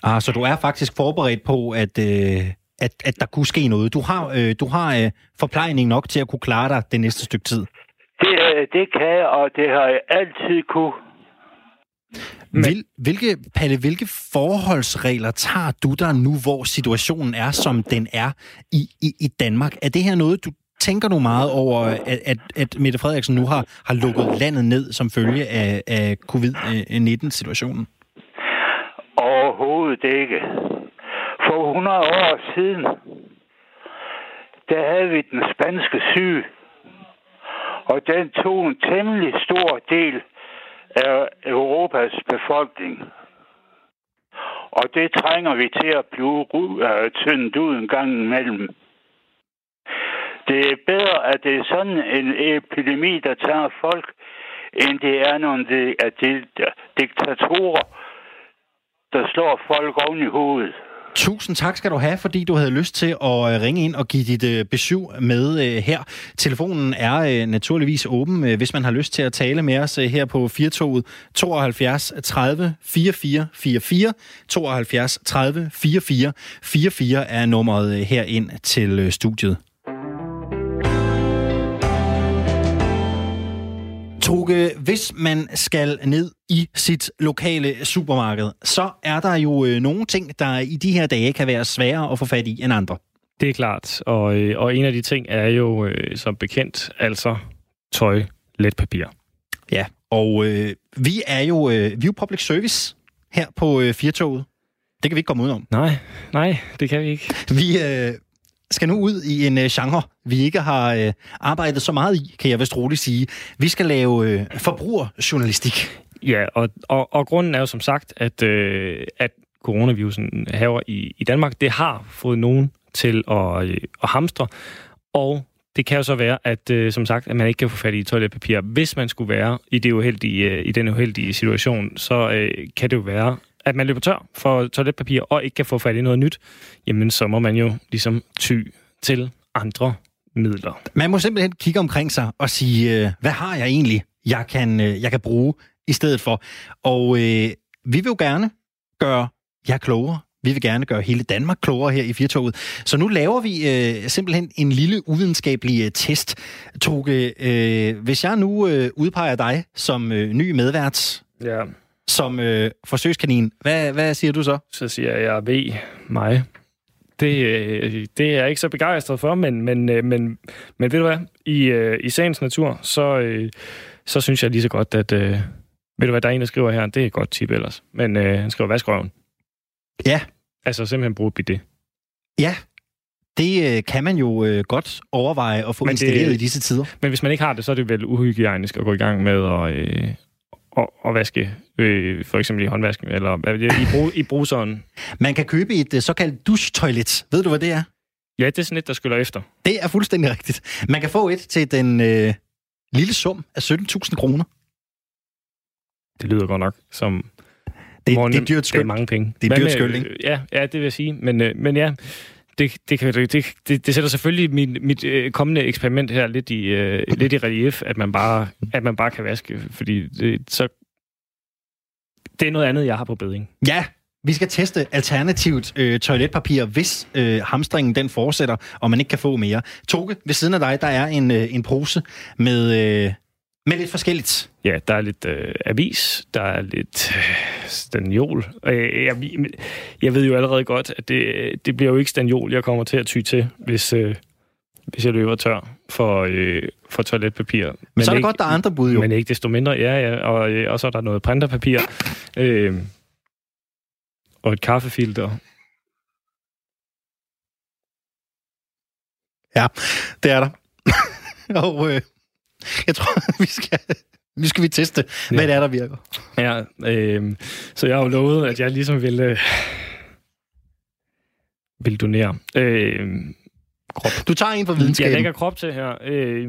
Ah, så du er faktisk forberedt på, at, øh, at, at der kunne ske noget. Du har, øh, du har øh, forplejning nok til at kunne klare dig det næste stykke tid. Det, øh, det kan jeg, og det har jeg altid kunne. Men... Hvil, hvilke, Palle, hvilke forholdsregler tager du der nu, hvor situationen er, som den er i, i, i Danmark? Er det her noget, du tænker du meget over, at, at, at Mette Frederiksen nu har, har lukket landet ned som følge af, af covid-19-situationen? Overhovedet ikke. For 100 år siden, der havde vi den spanske syge. Og den tog en temmelig stor del af Europas befolkning. Og det trænger vi til at blive uh, øh, tyndt ud en gang imellem. Det er bedre, at det er sådan en epidemi, der tager folk, end det er nogle af de diktatorer, der slår folk oven i hovedet. Tusind tak skal du have, fordi du havde lyst til at øh, ringe ind og give dit øh, besøg med øh, her. Telefonen er naturligvis åben, hvis man har lyst til at tale med os her på Firtoget 72 30 44 44. 72 30 44 44 er nummeret her herind til studiet. Toge, hvis man skal ned i sit lokale supermarked, så er der jo øh, nogle ting, der i de her dage kan være sværere at få fat i end andre. Det er klart, og, øh, og en af de ting er jo øh, som bekendt altså tøj, letpapir. Ja, og øh, vi er jo øh, vi er public service her på øh, Firtoget. Det kan vi ikke komme ud om. Nej, nej, det kan vi ikke. Vi øh, skal nu ud i en øh, genre, vi ikke har øh, arbejdet så meget i, kan jeg vist roligt sige. Vi skal lave øh, forbrugerjournalistik. Ja, og, og, og grunden er jo som sagt, at, øh, at coronavirusen haver i, i Danmark, det har fået nogen til at, øh, at hamstre, og det kan jo så være, at øh, som sagt, at man ikke kan få fat i toiletpapir. Hvis man skulle være i, det uheldige, øh, i den uheldige situation, så øh, kan det jo være, at man løber tør for toiletpapir og ikke kan få fat i noget nyt. Jamen, så må man jo ligesom ty til andre midler. Man må simpelthen kigge omkring sig og sige, øh, hvad har jeg egentlig, jeg kan, øh, jeg kan bruge i stedet for. Og øh, vi vil jo gerne gøre jer klogere. Vi vil gerne gøre hele Danmark klogere her i Firtoget. Så nu laver vi øh, simpelthen en lille uvidenskabelig øh, test. Toge, øh, hvis jeg nu øh, udpeger dig som øh, ny medvært, Ja, som øh, forsøgskanin, hvad, hvad siger du så? så siger jeg, ved mig. Det, øh, det er jeg ikke så begejstret for, men, men, øh, men, men ved du hvad? I, øh, i sagens natur, så, øh, så synes jeg lige så godt, at... Øh, ved du hvad, der er en, der skriver her, det er et godt tip ellers. Men øh, han skriver, vask røven. Ja. Altså simpelthen bruge det. Ja, det øh, kan man jo øh, godt overveje at få Men det- installeret i disse tider. Men hvis man ikke har det, så er det vel uhygiejnisk at gå i gang med at, øh, at, at vaske, øh, for eksempel i håndvasken, eller i, brug, i bruseren. Man kan købe et øh, såkaldt duschtoilet. Ved du, hvad det er? Ja, det er sådan et, der skyller efter. Det er fuldstændig rigtigt. Man kan få et til den øh, lille sum af 17.000 kroner. Det lyder godt nok som... Det, det er dyrt Det er mange penge. Det er dyrt skønt, ikke? Ja, ja, det vil jeg sige. Men, øh, men ja, det, det, kan, det, det, det sætter selvfølgelig min, mit øh, kommende eksperiment her lidt i, øh, lidt i relief, at man, bare, at man bare kan vaske, fordi det, så, det er noget andet, jeg har på beding. Ja, vi skal teste alternativt øh, toiletpapir, hvis øh, hamstringen den fortsætter, og man ikke kan få mere. Toke, ved siden af dig, der er en, øh, en pose med, øh, med lidt forskelligt. Ja, der er lidt øh, avis, der er lidt øh, stanjol. Øh, jeg, jeg ved jo allerede godt, at det, det bliver jo ikke stanjol, jeg kommer til at ty til, hvis, øh, hvis jeg løber tør for, øh, for toiletpapir. Men, Men så er det ikke, godt, der er andre bud jo. Men ikke desto mindre, ja, ja. Og, øh, og så er der noget printerpapir. Øh, og et kaffefilter. Ja, det er der. og øh, jeg tror, vi skal, nu skal vi teste, ja. hvad det er, der virker. Ja, øh, så jeg har jo lovet, at jeg ligesom vil, øh, vil donere. Øh, krop. Du tager en fra Jeg videnskaben. lægger krop til her. Øh,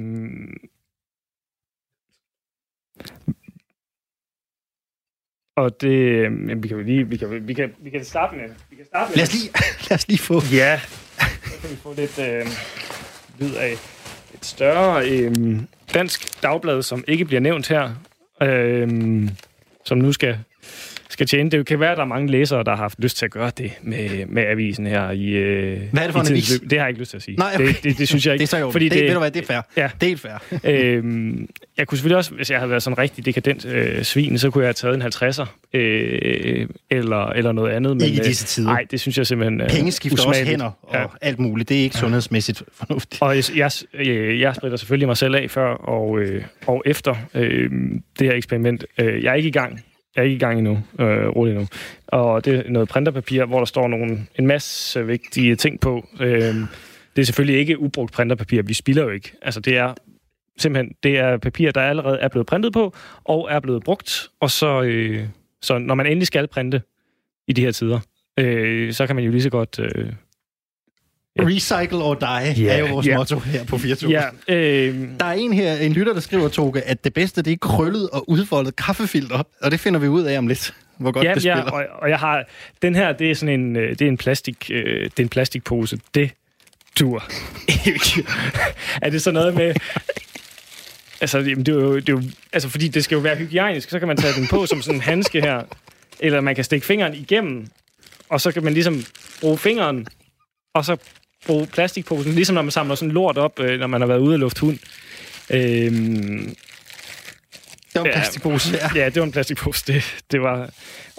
og det... Jamen, vi kan lige... Vi kan, vi kan, vi kan starte med... Vi kan starte med Lad os lige, lad os lige få... Ja, så kan vi få lidt øh, lyd af et større øh, dansk dagblad, som ikke bliver nævnt her, øh, som nu skal, skal tjene. Det kan være, at der er mange læsere, der har haft lyst til at gøre det med, med avisen her i øh, Hvad er det for en avis? løb. Det har jeg ikke lyst til at sige. Nej, okay. det, det, det synes jeg ikke. Det er så jo, fordi det, det, ved du hvad, det er fair. Ja. Det er helt fair. Øhm, jeg kunne selvfølgelig også, hvis jeg havde været sådan rigtig dekadent øh, svin, så kunne jeg have taget en 50'er øh, eller, eller noget andet. Men, Ikke i øh, disse tider. Nej, det synes jeg simpelthen øh, Penge skifter også hænder og Ja. alt muligt. Det er ikke sundhedsmæssigt fornuftigt. Og jeg, jeg, øh, jeg spritter selvfølgelig mig selv af før og, øh, og efter øh, det her eksperiment. Øh, jeg er ikke i gang. Jeg er ikke i gang endnu, øh, roligt nu. Og det er noget printerpapir, hvor der står nogle, en masse vigtige ting på. Øh, det er selvfølgelig ikke ubrugt printerpapir. Vi spilder jo ikke. Altså, det er simpelthen det er papir, der allerede er blevet printet på, og er blevet brugt. Og så, øh, så når man endelig skal printe i de her tider, øh, så kan man jo lige så godt... Øh, Ja. Recycle or die Ja, er jo vores ja. motto her på 24. ja, øh, Der er en her, en lytter, der skriver, Toge, at det bedste, det er krøllet og udfoldet kaffefilter. Og det finder vi ud af om lidt, hvor godt Ja, det ja spiller. og, og jeg har... Den her, det er sådan en, øh, det er en, plastik, øh, det er en plastikpose. Det dur ikke. er det så noget med... Altså, det er jo, det er jo, altså, fordi det skal jo være hygiejnisk, så kan man tage den på som sådan en handske her. Eller man kan stikke fingeren igennem, og så kan man ligesom bruge fingeren, og så bruge plastikposen, ligesom når man samler sådan lort op, øh, når man har været ude at lufte hund. Øhm, Det var en plastikpose, ja. ja, det var en plastikpose. Det, det var...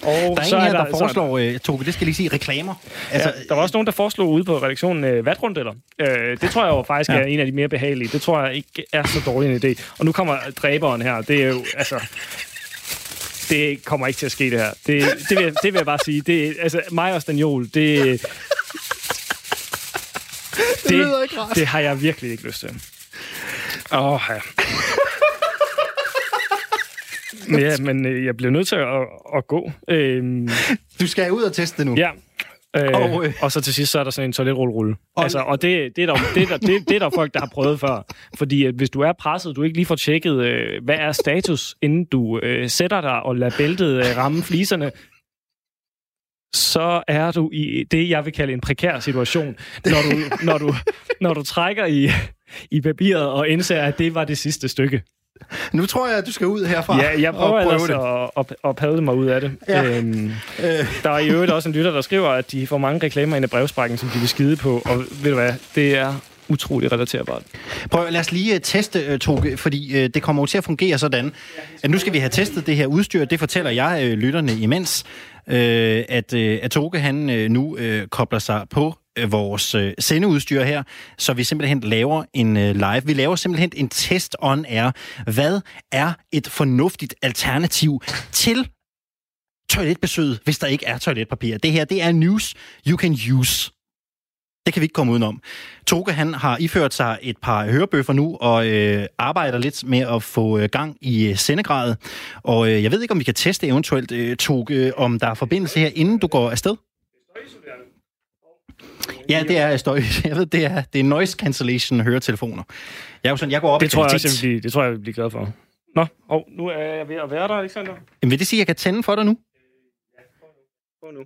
Og Der er så en her, der, så foreslår, øh, Toge, det skal lige sige, reklamer. Altså, ja, der var også nogen, der foreslog ude på redaktionen øh, vatrundeller. Øh, det tror jeg jo faktisk ja. Er en af de mere behagelige. Det tror jeg ikke er så dårlig en idé. Og nu kommer dræberen her. Det er jo, altså... Det kommer ikke til at ske, det her. Det, det, vil, jeg, det vil jeg bare sige. Det, altså, mig og Stanjol, det... Det, lyder ikke rart. det har jeg virkelig ikke lyst til. Åh, oh, ja. Men ja, men øh, jeg bliver nødt til at, at gå. Øhm, du skal ud og teste det nu. Ja. Øh, Og, og, øh, og så til sidst, så er der sådan en toiletrulle-rulle. Og- Altså, og det, det, er der, det, er der, det, det er der folk, der har prøvet før. Fordi at hvis du er presset, du ikke lige får tjekket, øh, hvad er status, inden du øh, sætter dig og lader bæltet øh, ramme fliserne, så er du i det, jeg vil kalde en prekær situation, når du, når du, når du trækker i, i papiret og indser, at det var det sidste stykke. Nu tror jeg, at du skal ud herfra Ja, jeg prøver og prøve ellers det. at, at, at padle mig ud af det. Ja. Øhm, Øh, der er i øvrigt også en lytter, der skriver, at de får mange reklamer ind i brevsprækken, som de vil skide på. Og ved du hvad, det er utrolig relaterbart. Prøv, lad os lige uh, teste, uh, Toge, fordi uh, det kommer jo til at fungere sådan, at nu skal vi have testet det her udstyr. Det fortæller jeg uh, lytterne imens, øh, at, øh, at Toge han øh, nu øh, kobler sig på øh, vores øh, sendeudstyr her, så vi simpelthen laver en øh, live. Vi laver simpelthen en test on air. Hvad er et fornuftigt alternativ til toiletbesøget, hvis der ikke er toiletpapir? Det her, det er news you can use. Det kan vi ikke komme udenom. Toge, han har iført sig et par hørebøffer nu, og øh, arbejder lidt med at få øh, gang i øh, sendegradet. Og øh, jeg ved ikke, om vi kan teste eventuelt, øh, Toge, om der er forbindelse her, inden du går afsted? Ja, det er støj. Jeg ved, det er, det er noise cancellation høretelefoner. Jeg er jo sådan, jeg går op det tror jeg, også, blive, det tror jeg, jeg vil blive glad for. Nå, oh, nu er jeg ved at være der, Alexander. Jamen, vil det sige, at jeg kan tænde for dig nu? Ja, på nu.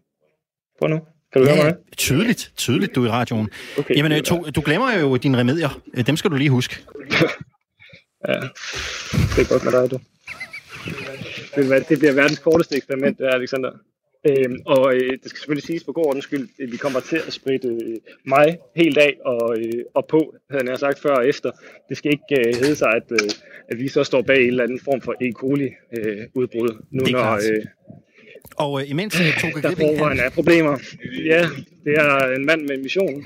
På nu. Kan du ja, høre mig? Tydeligt, tydeligt, du er i radioen. Okay, Jamen, øh, to, du glemmer jo dine remedier. Øh, dem skal du lige huske. ja, det er godt med dig, du. Det, bliver verdens korteste eksperiment, er, Alexander. Øhm, og øh, det skal selvfølgelig siges på god ordens skyld, at vi kommer til at spritte øh, mig helt af og, øh, og på, havde jeg sagt før og efter. Det skal ikke øh, hedde sig, at, øh, at vi så står bag en eller anden form for E. coli-udbrud. Øh, nu når. Øh, og øh, imens øh, tog Der forvejen er problemer. Ja, det er en mand med en mission.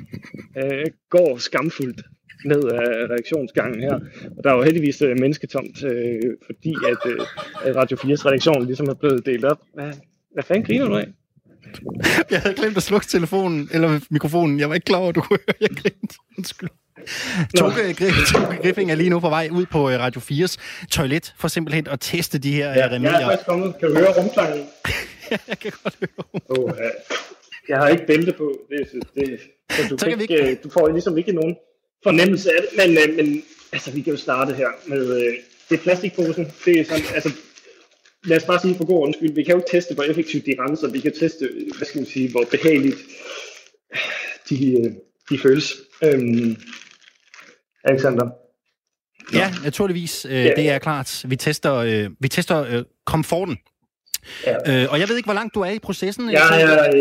Øh, går skamfuldt ned af reaktionsgangen her. Og der er jo heldigvis øh, mennesketomt, øh, fordi at, øh, Radio 4's redaktion ligesom er blevet delt op. Hvad, hvad fanden griner du af? Jeg havde glemt at slukke telefonen, eller mikrofonen. Jeg var ikke klar over, at du kunne høre, jeg grinte. Undskyld. Toge, Griffing er lige nu på vej ud på øh, Radio 4's toilet for simpelthen at teste de her ja, remedier. Jeg er faktisk kommet. Kan du høre rumklangen? jeg kan godt høre oh, ja. Jeg har ikke bælte på. Det, det, så du, så kan ikke, ikke... du får ligesom ikke nogen fornemmelse af det. Men, øh, men altså, vi kan jo starte her med øh, det er plastikposen. Det er sådan, altså, lad os bare sige for god undskyld, vi kan jo ikke teste, hvor effektivt de renser. Vi kan teste, hvad skal man sige, hvor behageligt de, øh, de føles. Øhm, Alexander? Ja, naturligvis. Øh, ja. Det er klart. Vi tester, øh, vi tester øh, komforten. Ja. Øh, og jeg ved ikke, hvor langt du er i processen. Ja, jeg, jeg,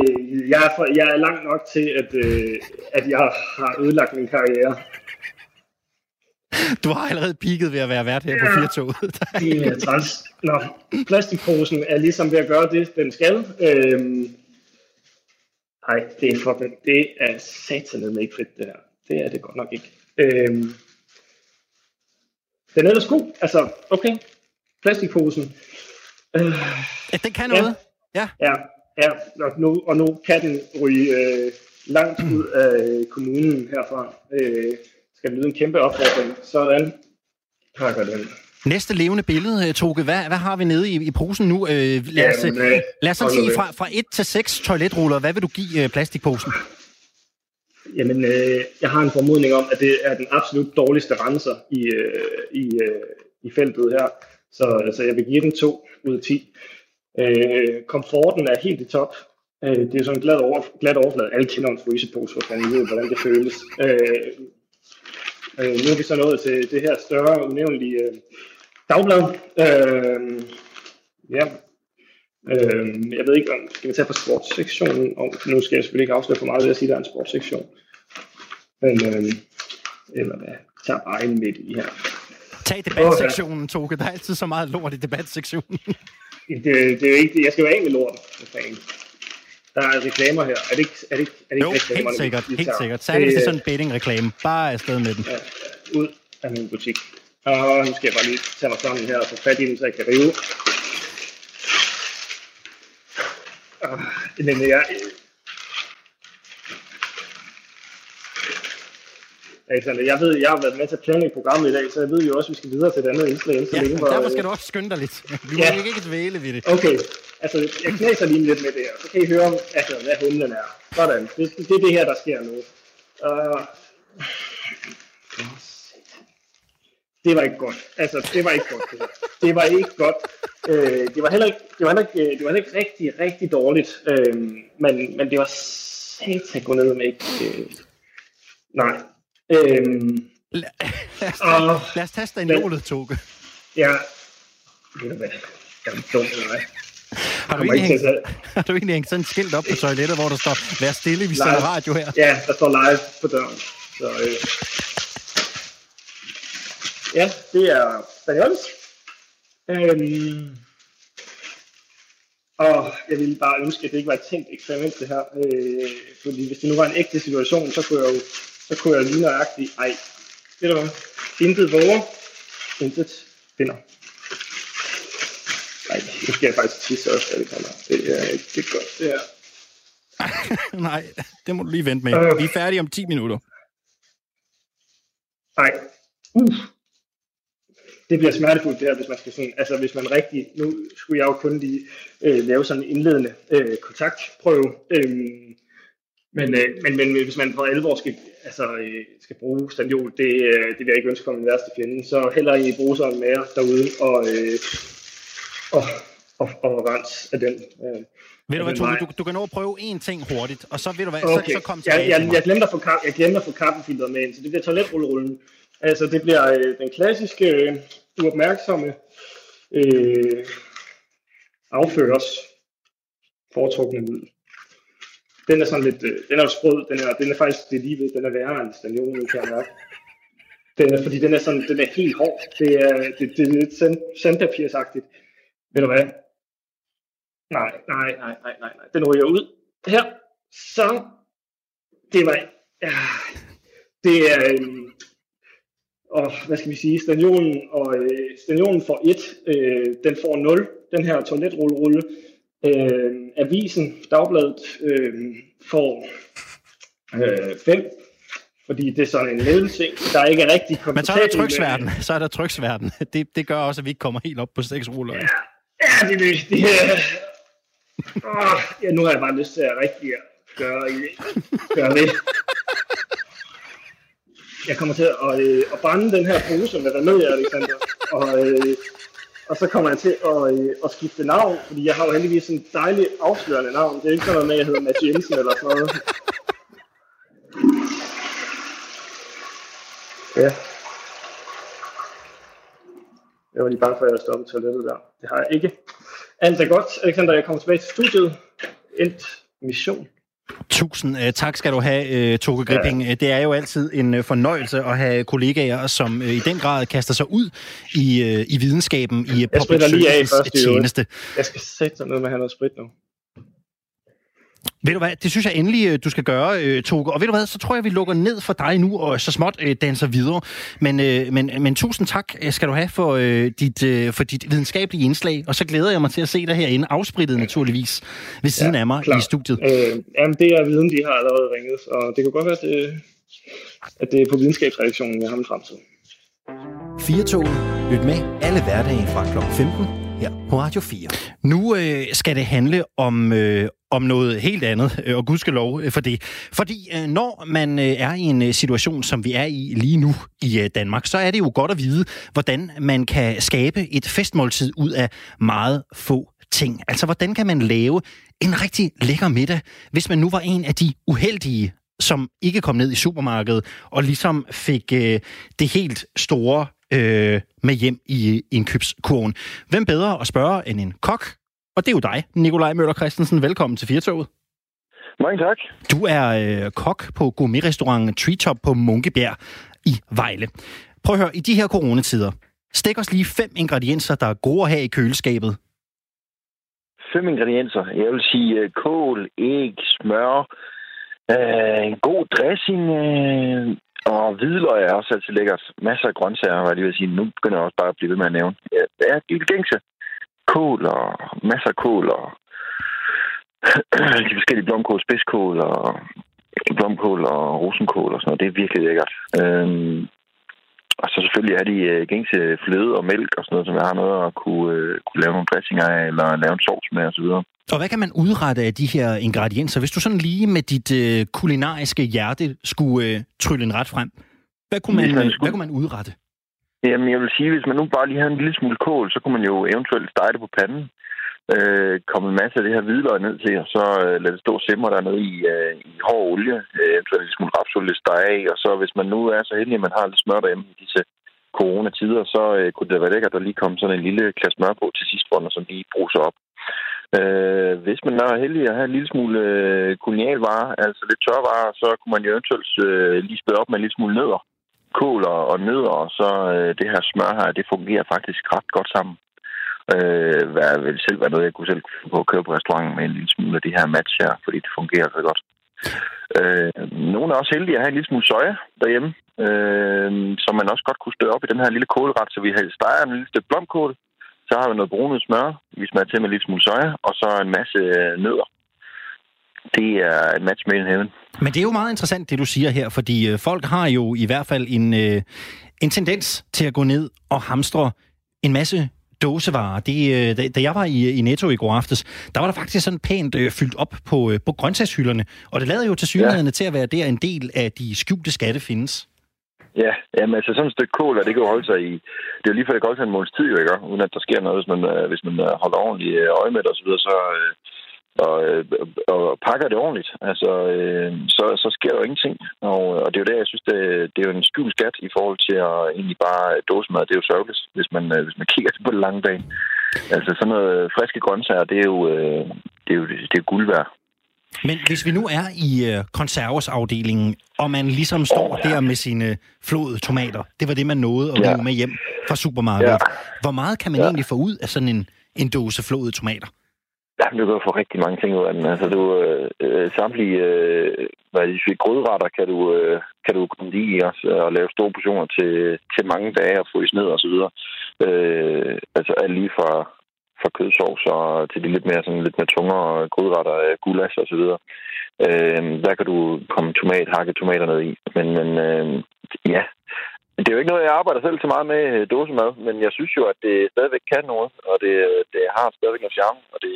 jeg, er, for, jeg er langt nok til, at, øh, at jeg har ødelagt min karriere. Du har allerede peaked ved at være vært her ja, på Firtoget. det er træls. Nå, plastikposen er ligesom ved at gøre det, den skal. Øhm, nej, det er fucking, det er satanet ikke fedt, det her. Det er det godt nok ikke. Øhm, den er ellers god. Altså, okay. Plastikposen. Øh, ja, den kan noget. Ja. Ja, ja. Og, nu, og nu kan den ryge øh, langt ud af kommunen herfra. Øh, skal lyde en kæmpe opfordring. Sådan pakker den. Næste levende billede, øh, Toge. Hvad, hvad har vi nede i, i posen nu? Øh, lad, os, Jamen, øh, lad os sige fra, fra 1 til 6 toiletruller. Hvad vil du give øh, plastikposen? Jamen, øh, jeg har en formodning om, at det er den absolut dårligste renser i, øh, i, øh, i feltet her. Så altså, jeg vil give den 2 ud af 10. Øh, komforten er helt i top. Øh, det er sådan en glad, over, glad overflade. Alle kender en frysepose, for fanden ved, hvordan det føles. Øh, øh, nu er vi så nået til det her større, unævnlige øh, dagblad. Øh, ja, Øh, jeg ved ikke, om skal vi tage på sportssektionen, og nu skal jeg selvfølgelig ikke afsløre for meget ved at sige, at der er en sportssektion. Men, øh, eller hvad, tager bare en midt i her. Tag debatsektionen, Toge. Der er altid så meget lort i debatsektionen. det, det er jo ikke, jeg skal jo af med lort. Der er reklamer her. Er det ikke, er det ikke, er det ikke jo, reklamer, helt sikkert. Helt sikkert. Særligt hvis det er sådan en betting-reklame. Bare afsted med den. Ja, ud af min butik. Og nu skal jeg bare lige tage mig sammen her og få fat i den, så jeg kan rive men jeg, Alexander, jeg ved, jeg har været med til at planlægge programmet i dag, så jeg ved jo også, at vi skal videre til et andet indslag. Ja, længe, derfor skal du også skynde dig lidt. Vi ja. må ikke dvæle ved det. Okay, altså jeg knæser lige lidt med det her, så kan I høre, altså, hvad humlen er. Sådan, det, det er det her, der sker nu. Uh, det var ikke godt. Altså, det var ikke godt, det her. Det var ikke godt. Øh, det var heller ikke, det var heller ikke, det var heller ikke rigtig, rigtig dårligt. Øh, men, men det var satan gå ned med ikke. Øh, nej. Øh, lad, os tage, og, lad os teste en nålet, Toge. Ja. Ved du hvad? Jeg er dum, nej. Har du, egentlig hængt, har du egentlig hængt sådan et skilt op på toilettet, hvor der står, vær stille, vi sender radio her? Ja, der står live på døren. Så, øh, Ja, det er Banyoles. Øhm, Og jeg ville bare ønske, at det ikke var et tænkt eksperiment, det her. Øh, fordi hvis det nu var en ægte situation, så kunne jeg jo så kunne jeg lige nøjagtigt, ej, ved du hvad, intet våger, intet finder. Nej, nu skal jeg faktisk tisse også, Alexander. Det er ikke det er godt, det her. Nej, det må du lige vente med. Øh. Vi er færdige om 10 minutter. Nej. Uh. Det bliver smertefuldt det her, hvis man skal sådan, altså hvis man rigtig, nu skulle jeg jo kun lige øh, lave sådan en indledende øh, kontaktprøve, øhm, men, øh, men, men hvis man for alvor skal, altså, øh, skal bruge standjol, det, øh, det vil jeg ikke ønske for min værste fjende, så heller i bruge sådan med jer derude og, øh, og, og, og rens af den. Øh. Ved du hvad, Tove, du, du kan nå at prøve én ting hurtigt, og så ved du hvad, Okay. så, så kom jeg, tilbage til jeg, mig. jeg, glemte at få, ka- jeg glemte at få kaffefilteret med ind, så det bliver toiletrullerullen. Altså, det bliver øh, den klassiske, øh, uopmærksomme øh, afførers foretrukne middel. Den er sådan lidt, øh, den er sprød, den er, den er faktisk, det er lige ved, den er værre end staniolen, kan jeg mærke. Den er, fordi den er sådan, den er helt hård. Det er, det, det er lidt sand, sandpapirsagtigt. Ved du hvad? Nej, nej, nej, nej, nej, nej. Den ryger ud. Her. Så. Det var... Ja, det er... øhm, Og hvad skal vi sige? Staniolen, og, øh, staniolen får 1. Øh, den får 0. Den her toiletrullerulle. Øh, avisen, dagbladet, øh, får 5. fordi det er sådan en mellemting, der ikke er rigtig Men så er der komfortabel tryksværten. Så er der tryksværten. Det, det gør også, at vi ikke kommer helt op på seks ruller. Ja, ja det, det, det er... Åh, ja, nu har jeg bare lyst til at rigtig gøre, gøre det. Jeg kommer til at, øh, at brænde den her pose med remedie, Alexander. Og, øh, og så kommer jeg til at, øh, at skifte navn, fordi jeg har jo heldigvis en dejlig afslørende navn. Det er ikke sådan noget med, at jeg hedder Mads Jensen eller sådan noget. Ja. Jeg var lige bange for, at jeg stoppede toilettet der. Det har jeg ikke. Alt er godt. Alexander, jeg kommer tilbage til studiet. Endt mission. Tusind uh, tak skal du have, uh, Toge Gripping. Ja. Det er jo altid en uh, fornøjelse at have kollegaer, som uh, i den grad kaster sig ud i, uh, i videnskaben i uh, public øvrigt. tjeneste. Jeg skal sætte ned med at have noget sprit nu. Ved du hvad, det synes jeg endelig, øh, du skal gøre, øh, Toge. Og ved du hvad, så tror jeg, vi lukker ned for dig nu, og så småt øh, danser videre. Men, men, men tusind tak skal du have for, dit, for dit videnskabelige indslag, og så glæder jeg mig til at se dig herinde, afsprittet naturligvis, ved siden af mig klar. i studiet. Øh, jamen, det er viden, de har allerede ringet, så det kunne godt være, at det, at det er på videnskabsredaktionen, jeg har min fremtid. Fire toget. Lyt med alle hverdage fra kl. 15 her på Radio 4. Nu øh, skal det handle om, øh, om noget helt andet, øh, og gudskelov lov øh, for det. Fordi øh, når man er i en situation, som vi er i lige nu i Danmark, så er det jo godt at vide, hvordan man kan skabe et festmåltid ud af meget få ting. Altså, hvordan kan man lave en rigtig lækker middag, hvis man nu var en af de uheldige, som ikke kom ned i supermarkedet og ligesom fik øh, det helt store øh, med hjem i indkøbskurven. Hvem bedre at spørge end en kok? Og det er jo dig, Nikolaj Møller Christensen. Velkommen til Firtoget. Mange tak. Du er øh, kok på gourmetrestauranten Treetop på Munkebjerg i Vejle. Prøv at høre, i de her coronatider, stik os lige fem ingredienser, der er gode at have i køleskabet. Fem ingredienser. Jeg vil sige øh, kål, æg, smør, øh, en god dressing øh, og hvidløg er også altid lækkert. Masser af grøntsager, hvad jeg vil sige. Nu begynder jeg også bare at blive ved med at nævne. Ja, det er de gængse. Kål og masser af kål og de forskellige blomkål, spidskål og blomkål og rosenkål og sådan noget. Det er virkelig lækkert. Øhm, og så selvfølgelig er de øh, gængse fløde og mælk og sådan noget, som jeg har noget at kunne, øh, kunne lave nogle dressinger af, eller lave en sovs med osv. Og hvad kan man udrette af de her ingredienser? Hvis du sådan lige med dit øh, kulinariske hjerte skulle øh, trylle en ret frem, hvad kunne man, Hvis man øh, skulle- hvad kunne man udrette? Jamen, jeg vil sige, hvis man nu bare lige havde en lille smule kål, så kunne man jo eventuelt stege det på panden. Øh, komme en masse af det her hvidløg ned til, og så øh, lade det stå og simre dernede i, øh, i hård olie. Øh, eventuelt en lille smule rapsolie stege af, og så hvis man nu er så heldig, at man har lidt smør derhjemme i disse coronatider, så øh, kunne det være lækkert at lige komme sådan en lille klasse smør på til sidst, hvor som lige bruser op. Øh, hvis man er heldig at have en lille smule øh, kolonialvarer, altså lidt tørvarer, så kunne man jo eventuelt øh, lige spæde op med en lille smule nødder. Kål og, og nødder, og så øh, det her smør her, det fungerer faktisk ret godt sammen. øh, hvad vil selv være noget, jeg kunne selv få at køre på restauranten med en lille smule af det her match her, fordi det fungerer så godt. Øh, nogle er også heldige at have en lille smule soja derhjemme, øh, som man også godt kunne støde op i den her lille kålret, så vi steger en lille stykke blomkål, så har vi noget brunet smør, vi smager til med lidt smule soja, og så en masse øh, nødder. Det er et match made in heaven. Men det er jo meget interessant, det du siger her, fordi øh, folk har jo i hvert fald en, øh, en tendens til at gå ned og hamstre en masse dåsevarer. Det, øh, da, da jeg var i, i Netto i går aftes, der var der faktisk sådan pænt øh, fyldt op på, øh, på grøntsagshylderne, og det lader jo til synligheden ja. til at være der en del af de skjulte skatte findes. Ja, jamen altså sådan et stykke kål, det kan jo holde sig i... Det er jo lige før, det kan holde sig en måneds tid, jo, ikke? uden at der sker noget, hvis man, øh, hvis man øh, holder ordentligt øh, øje med det osv., så, så, og, og pakker det ordentligt, altså, øh, så, så sker der jo ingenting. Og, og det er jo det, jeg synes, det, det er jo en skjult skat i forhold til at egentlig bare dåsemad. Det er jo sørgeligt, hvis man, hvis man kigger på det lange bane. Altså sådan noget friske grøntsager, det er jo, det er jo, det er guld værd. Men hvis vi nu er i uh, konservesafdelingen, og man ligesom står oh, ja. der med sine flåede tomater, det var det, man nåede at ja. med hjem fra supermarkedet. Ja. Hvor meget kan man ja. egentlig få ud af sådan en, en dåse flåede tomater? Jamen, du kan få rigtig mange ting ud af den. Altså, du, øh, samtlige øh, hvad det, grødretter kan du, øh, kan du komme i også, og lave store portioner til, til mange dage og fryse ned og så videre. Øh, altså alt lige fra, fra kødsovs og til de lidt mere, sådan, lidt mere tungere grødretter, øh, gulas og så videre. Øh, der kan du komme tomat, hakke tomater ned i. Men, men øh, ja, det er jo ikke noget, jeg arbejder selv så meget med øh, dåsemad, men jeg synes jo, at det stadigvæk kan noget, og det, øh, det har stadigvæk noget charme, og det,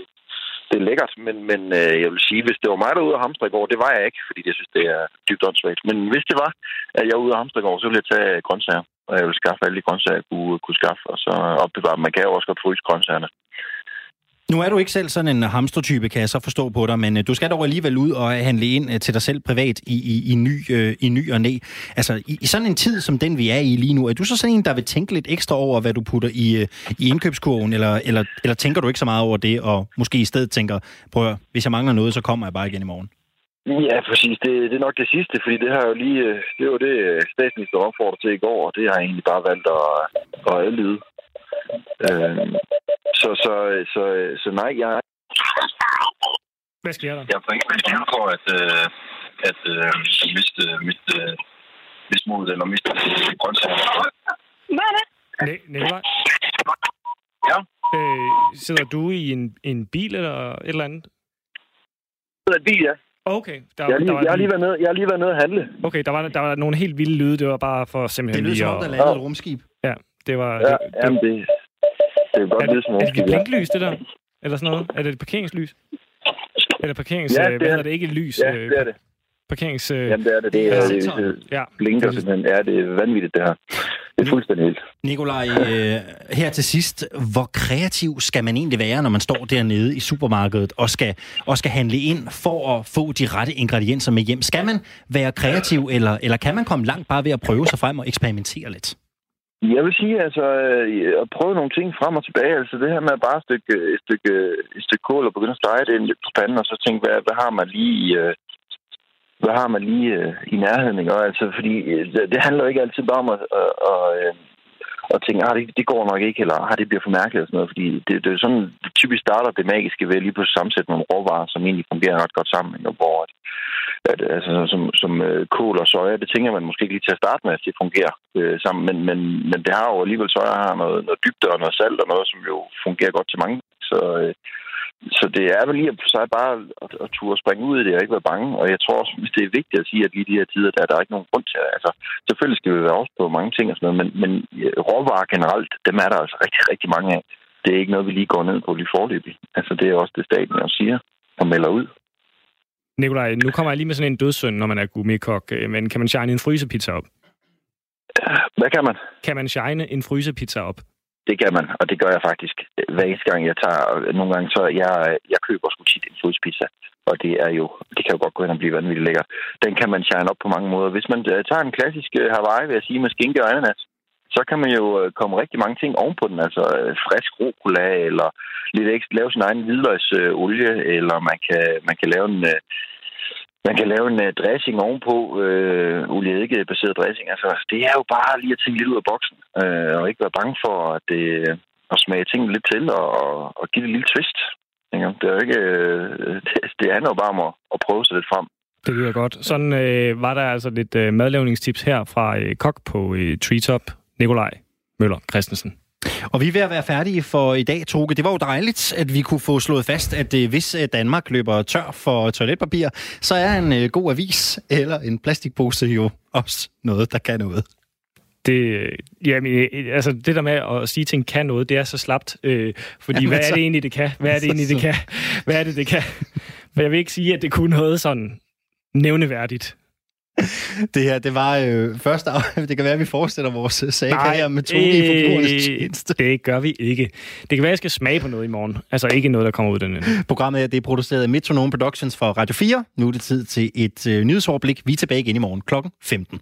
det er lækkert, men, men øh, jeg vil sige, hvis det var mig, der var ude af hamstre i går, det var jeg ikke, fordi jeg synes, det er dybt åndssvagt. Men hvis det var, at jeg var ude af hamstre i går, så ville jeg tage grøntsager, og jeg ville skaffe alle de grøntsager, jeg kunne, kunne skaffe, og så opbevare Man kan jo også godt fryse grøntsagerne. Nu er du ikke selv sådan en hamstertype, kan jeg så forstå på dig, men øh, du skal dog alligevel ud og handle ind øh, til dig selv privat i, i, i, ny, øh, i ny og næ. Altså, i, i sådan en tid som den, vi er i lige nu, er du så sådan en, der vil tænke lidt ekstra over, hvad du putter i, øh, i indkøbskurven, eller, eller, eller tænker du ikke så meget over det, og måske i stedet tænker, prøv hvis jeg mangler noget, så kommer jeg bare igen i morgen? Ja, præcis. Det, det er nok det sidste, fordi det har jo lige, øh, det var det, statsminister opfordrede til i går, og det har jeg egentlig bare valgt at, at adlyde. Øh, så, så, så, så nej, jeg... Hvad sker der? Jeg får ikke med for at, øh, at øh, miste, miste, miste modet eller miste grøntsager. Hvad er det? Nej, Ja? Øh, sidder du i en, en bil eller et eller andet? Jeg sidder i en bil, ja. Okay. Der, jeg, har lige, der var jeg, har lige været nede, jeg har lige været nede og handle. Okay, der var, der var nogle helt vilde lyde. Det var bare for simpelthen det lige at... Det lyder som om, der landede et rumskib. Ja, det var... Ja, det, jamen det, det er godt er, det, er det blinklys, det der? Eller sådan noget? Er det et parkeringslys? Eller parkerings... Ja, det hvad er det ikke et lys? Ja, det er det. Parkerings... Jamen, det er det. Det, er, det, det, ja. blinker simpelthen. Ja, det er vanvittigt, det her. Det er fuldstændig helt. Nikolaj, øh, her til sidst, hvor kreativ skal man egentlig være, når man står dernede i supermarkedet og skal, og skal handle ind for at få de rette ingredienser med hjem? Skal man være kreativ, eller, eller kan man komme langt bare ved at prøve sig frem og eksperimentere lidt? Jeg vil sige, altså, øh, at prøve nogle ting frem og tilbage. Altså, det her med at bare øh, et stykke, et stykke, et stykke kål og begynde at stege det ind på panden, og så tænke, hvad, hvad har man lige i, hvad har man lige i nærheden, ikke? Og altså, fordi det, det handler ikke altid bare om at, at, at, og tænke, ah, det, det går nok ikke, eller ah, det bliver for mærkeligt og sådan noget, fordi det, det er sådan, det typisk starter det magiske ved lige på sammensætte nogle råvarer, som egentlig fungerer ret godt sammen, ikke? hvor at, altså, som, som øh, kål og soja, det tænker man måske ikke lige til at starte med, at det fungerer øh, sammen, men, men, men det har jo alligevel, soja har noget, noget dybde og noget salt og noget, som jo fungerer godt til mange, så øh, så det er vel lige at sig bare at, at turde springe ud i det og ikke være bange. Og jeg tror også, det er vigtigt at sige, at lige i de her tider, der er der ikke nogen grund til. Altså, selvfølgelig skal vi være også på mange ting og sådan noget, men, men råvarer generelt, dem er der altså rigtig, rigtig mange af. Det er ikke noget, vi lige går ned på lige forløbig. Altså, det er også det, staten også siger og melder ud. Nikolaj, nu kommer jeg lige med sådan en dødsøn, når man er gummikok. Men kan man shine en frysepizza op? Hvad kan man? Kan man shine en frysepizza op? Det kan man, og det gør jeg faktisk hver eneste gang, jeg tager. Nogle gange så, jeg, jeg køber sgu tit en fodspizza, og det er jo, det kan jo godt gå hen og blive vanvittigt lækkert. Den kan man shine op på mange måder. Hvis man øh, tager en klassisk øh, Hawaii, vil jeg sige, med skinke og ananas, så kan man jo øh, komme rigtig mange ting ovenpå den. Altså øh, frisk rucola, eller lidt ekstra, lave sin egen hvidløgsolie, øh, eller man kan, man kan lave en, man kan lave en dressing ovenpå, øh, olieeddike-baseret dressing. Altså, det er jo bare lige at tænke lidt ud af boksen, øh, og ikke være bange for, at det, at smage tingene lidt til og, og give det en lille twist. Ikke? Det, er jo ikke, øh, det, det handler jo bare om at, at prøve sig lidt frem. Det lyder godt. Sådan øh, var der altså lidt øh, madlavningstips her fra øh, kok på øh, Treetop, Nikolaj Møller Christensen. Og vi er ved at være færdige for i dag, Toge. Det var jo dejligt, at vi kunne få slået fast, at øh, hvis øh, Danmark løber tør for toiletpapir, så er en øh, god avis eller en plastikpose jo også noget, der kan noget. Det, jamen, altså det der med at sige ting kan noget, det er så slapt. Øh, fordi jamen, hvad er det egentlig, det kan? Hvad er det egentlig, det kan? Hvad er det, det kan? For jeg vil ikke sige, at det kunne noget sådan nævneværdigt. Det her, det var øh, første af, Det kan være, at vi fortsætter vores øh, sag her med to i forbrugernes tjeneste. Det gør vi ikke. Det kan være, at jeg skal smage på noget i morgen. Altså ikke noget, der kommer ud den ende. Programmet her, det er produceret af Metronome Productions for Radio 4. Nu er det tid til et øh, nyhedsoverblik. Vi er tilbage igen i morgen kl. 15.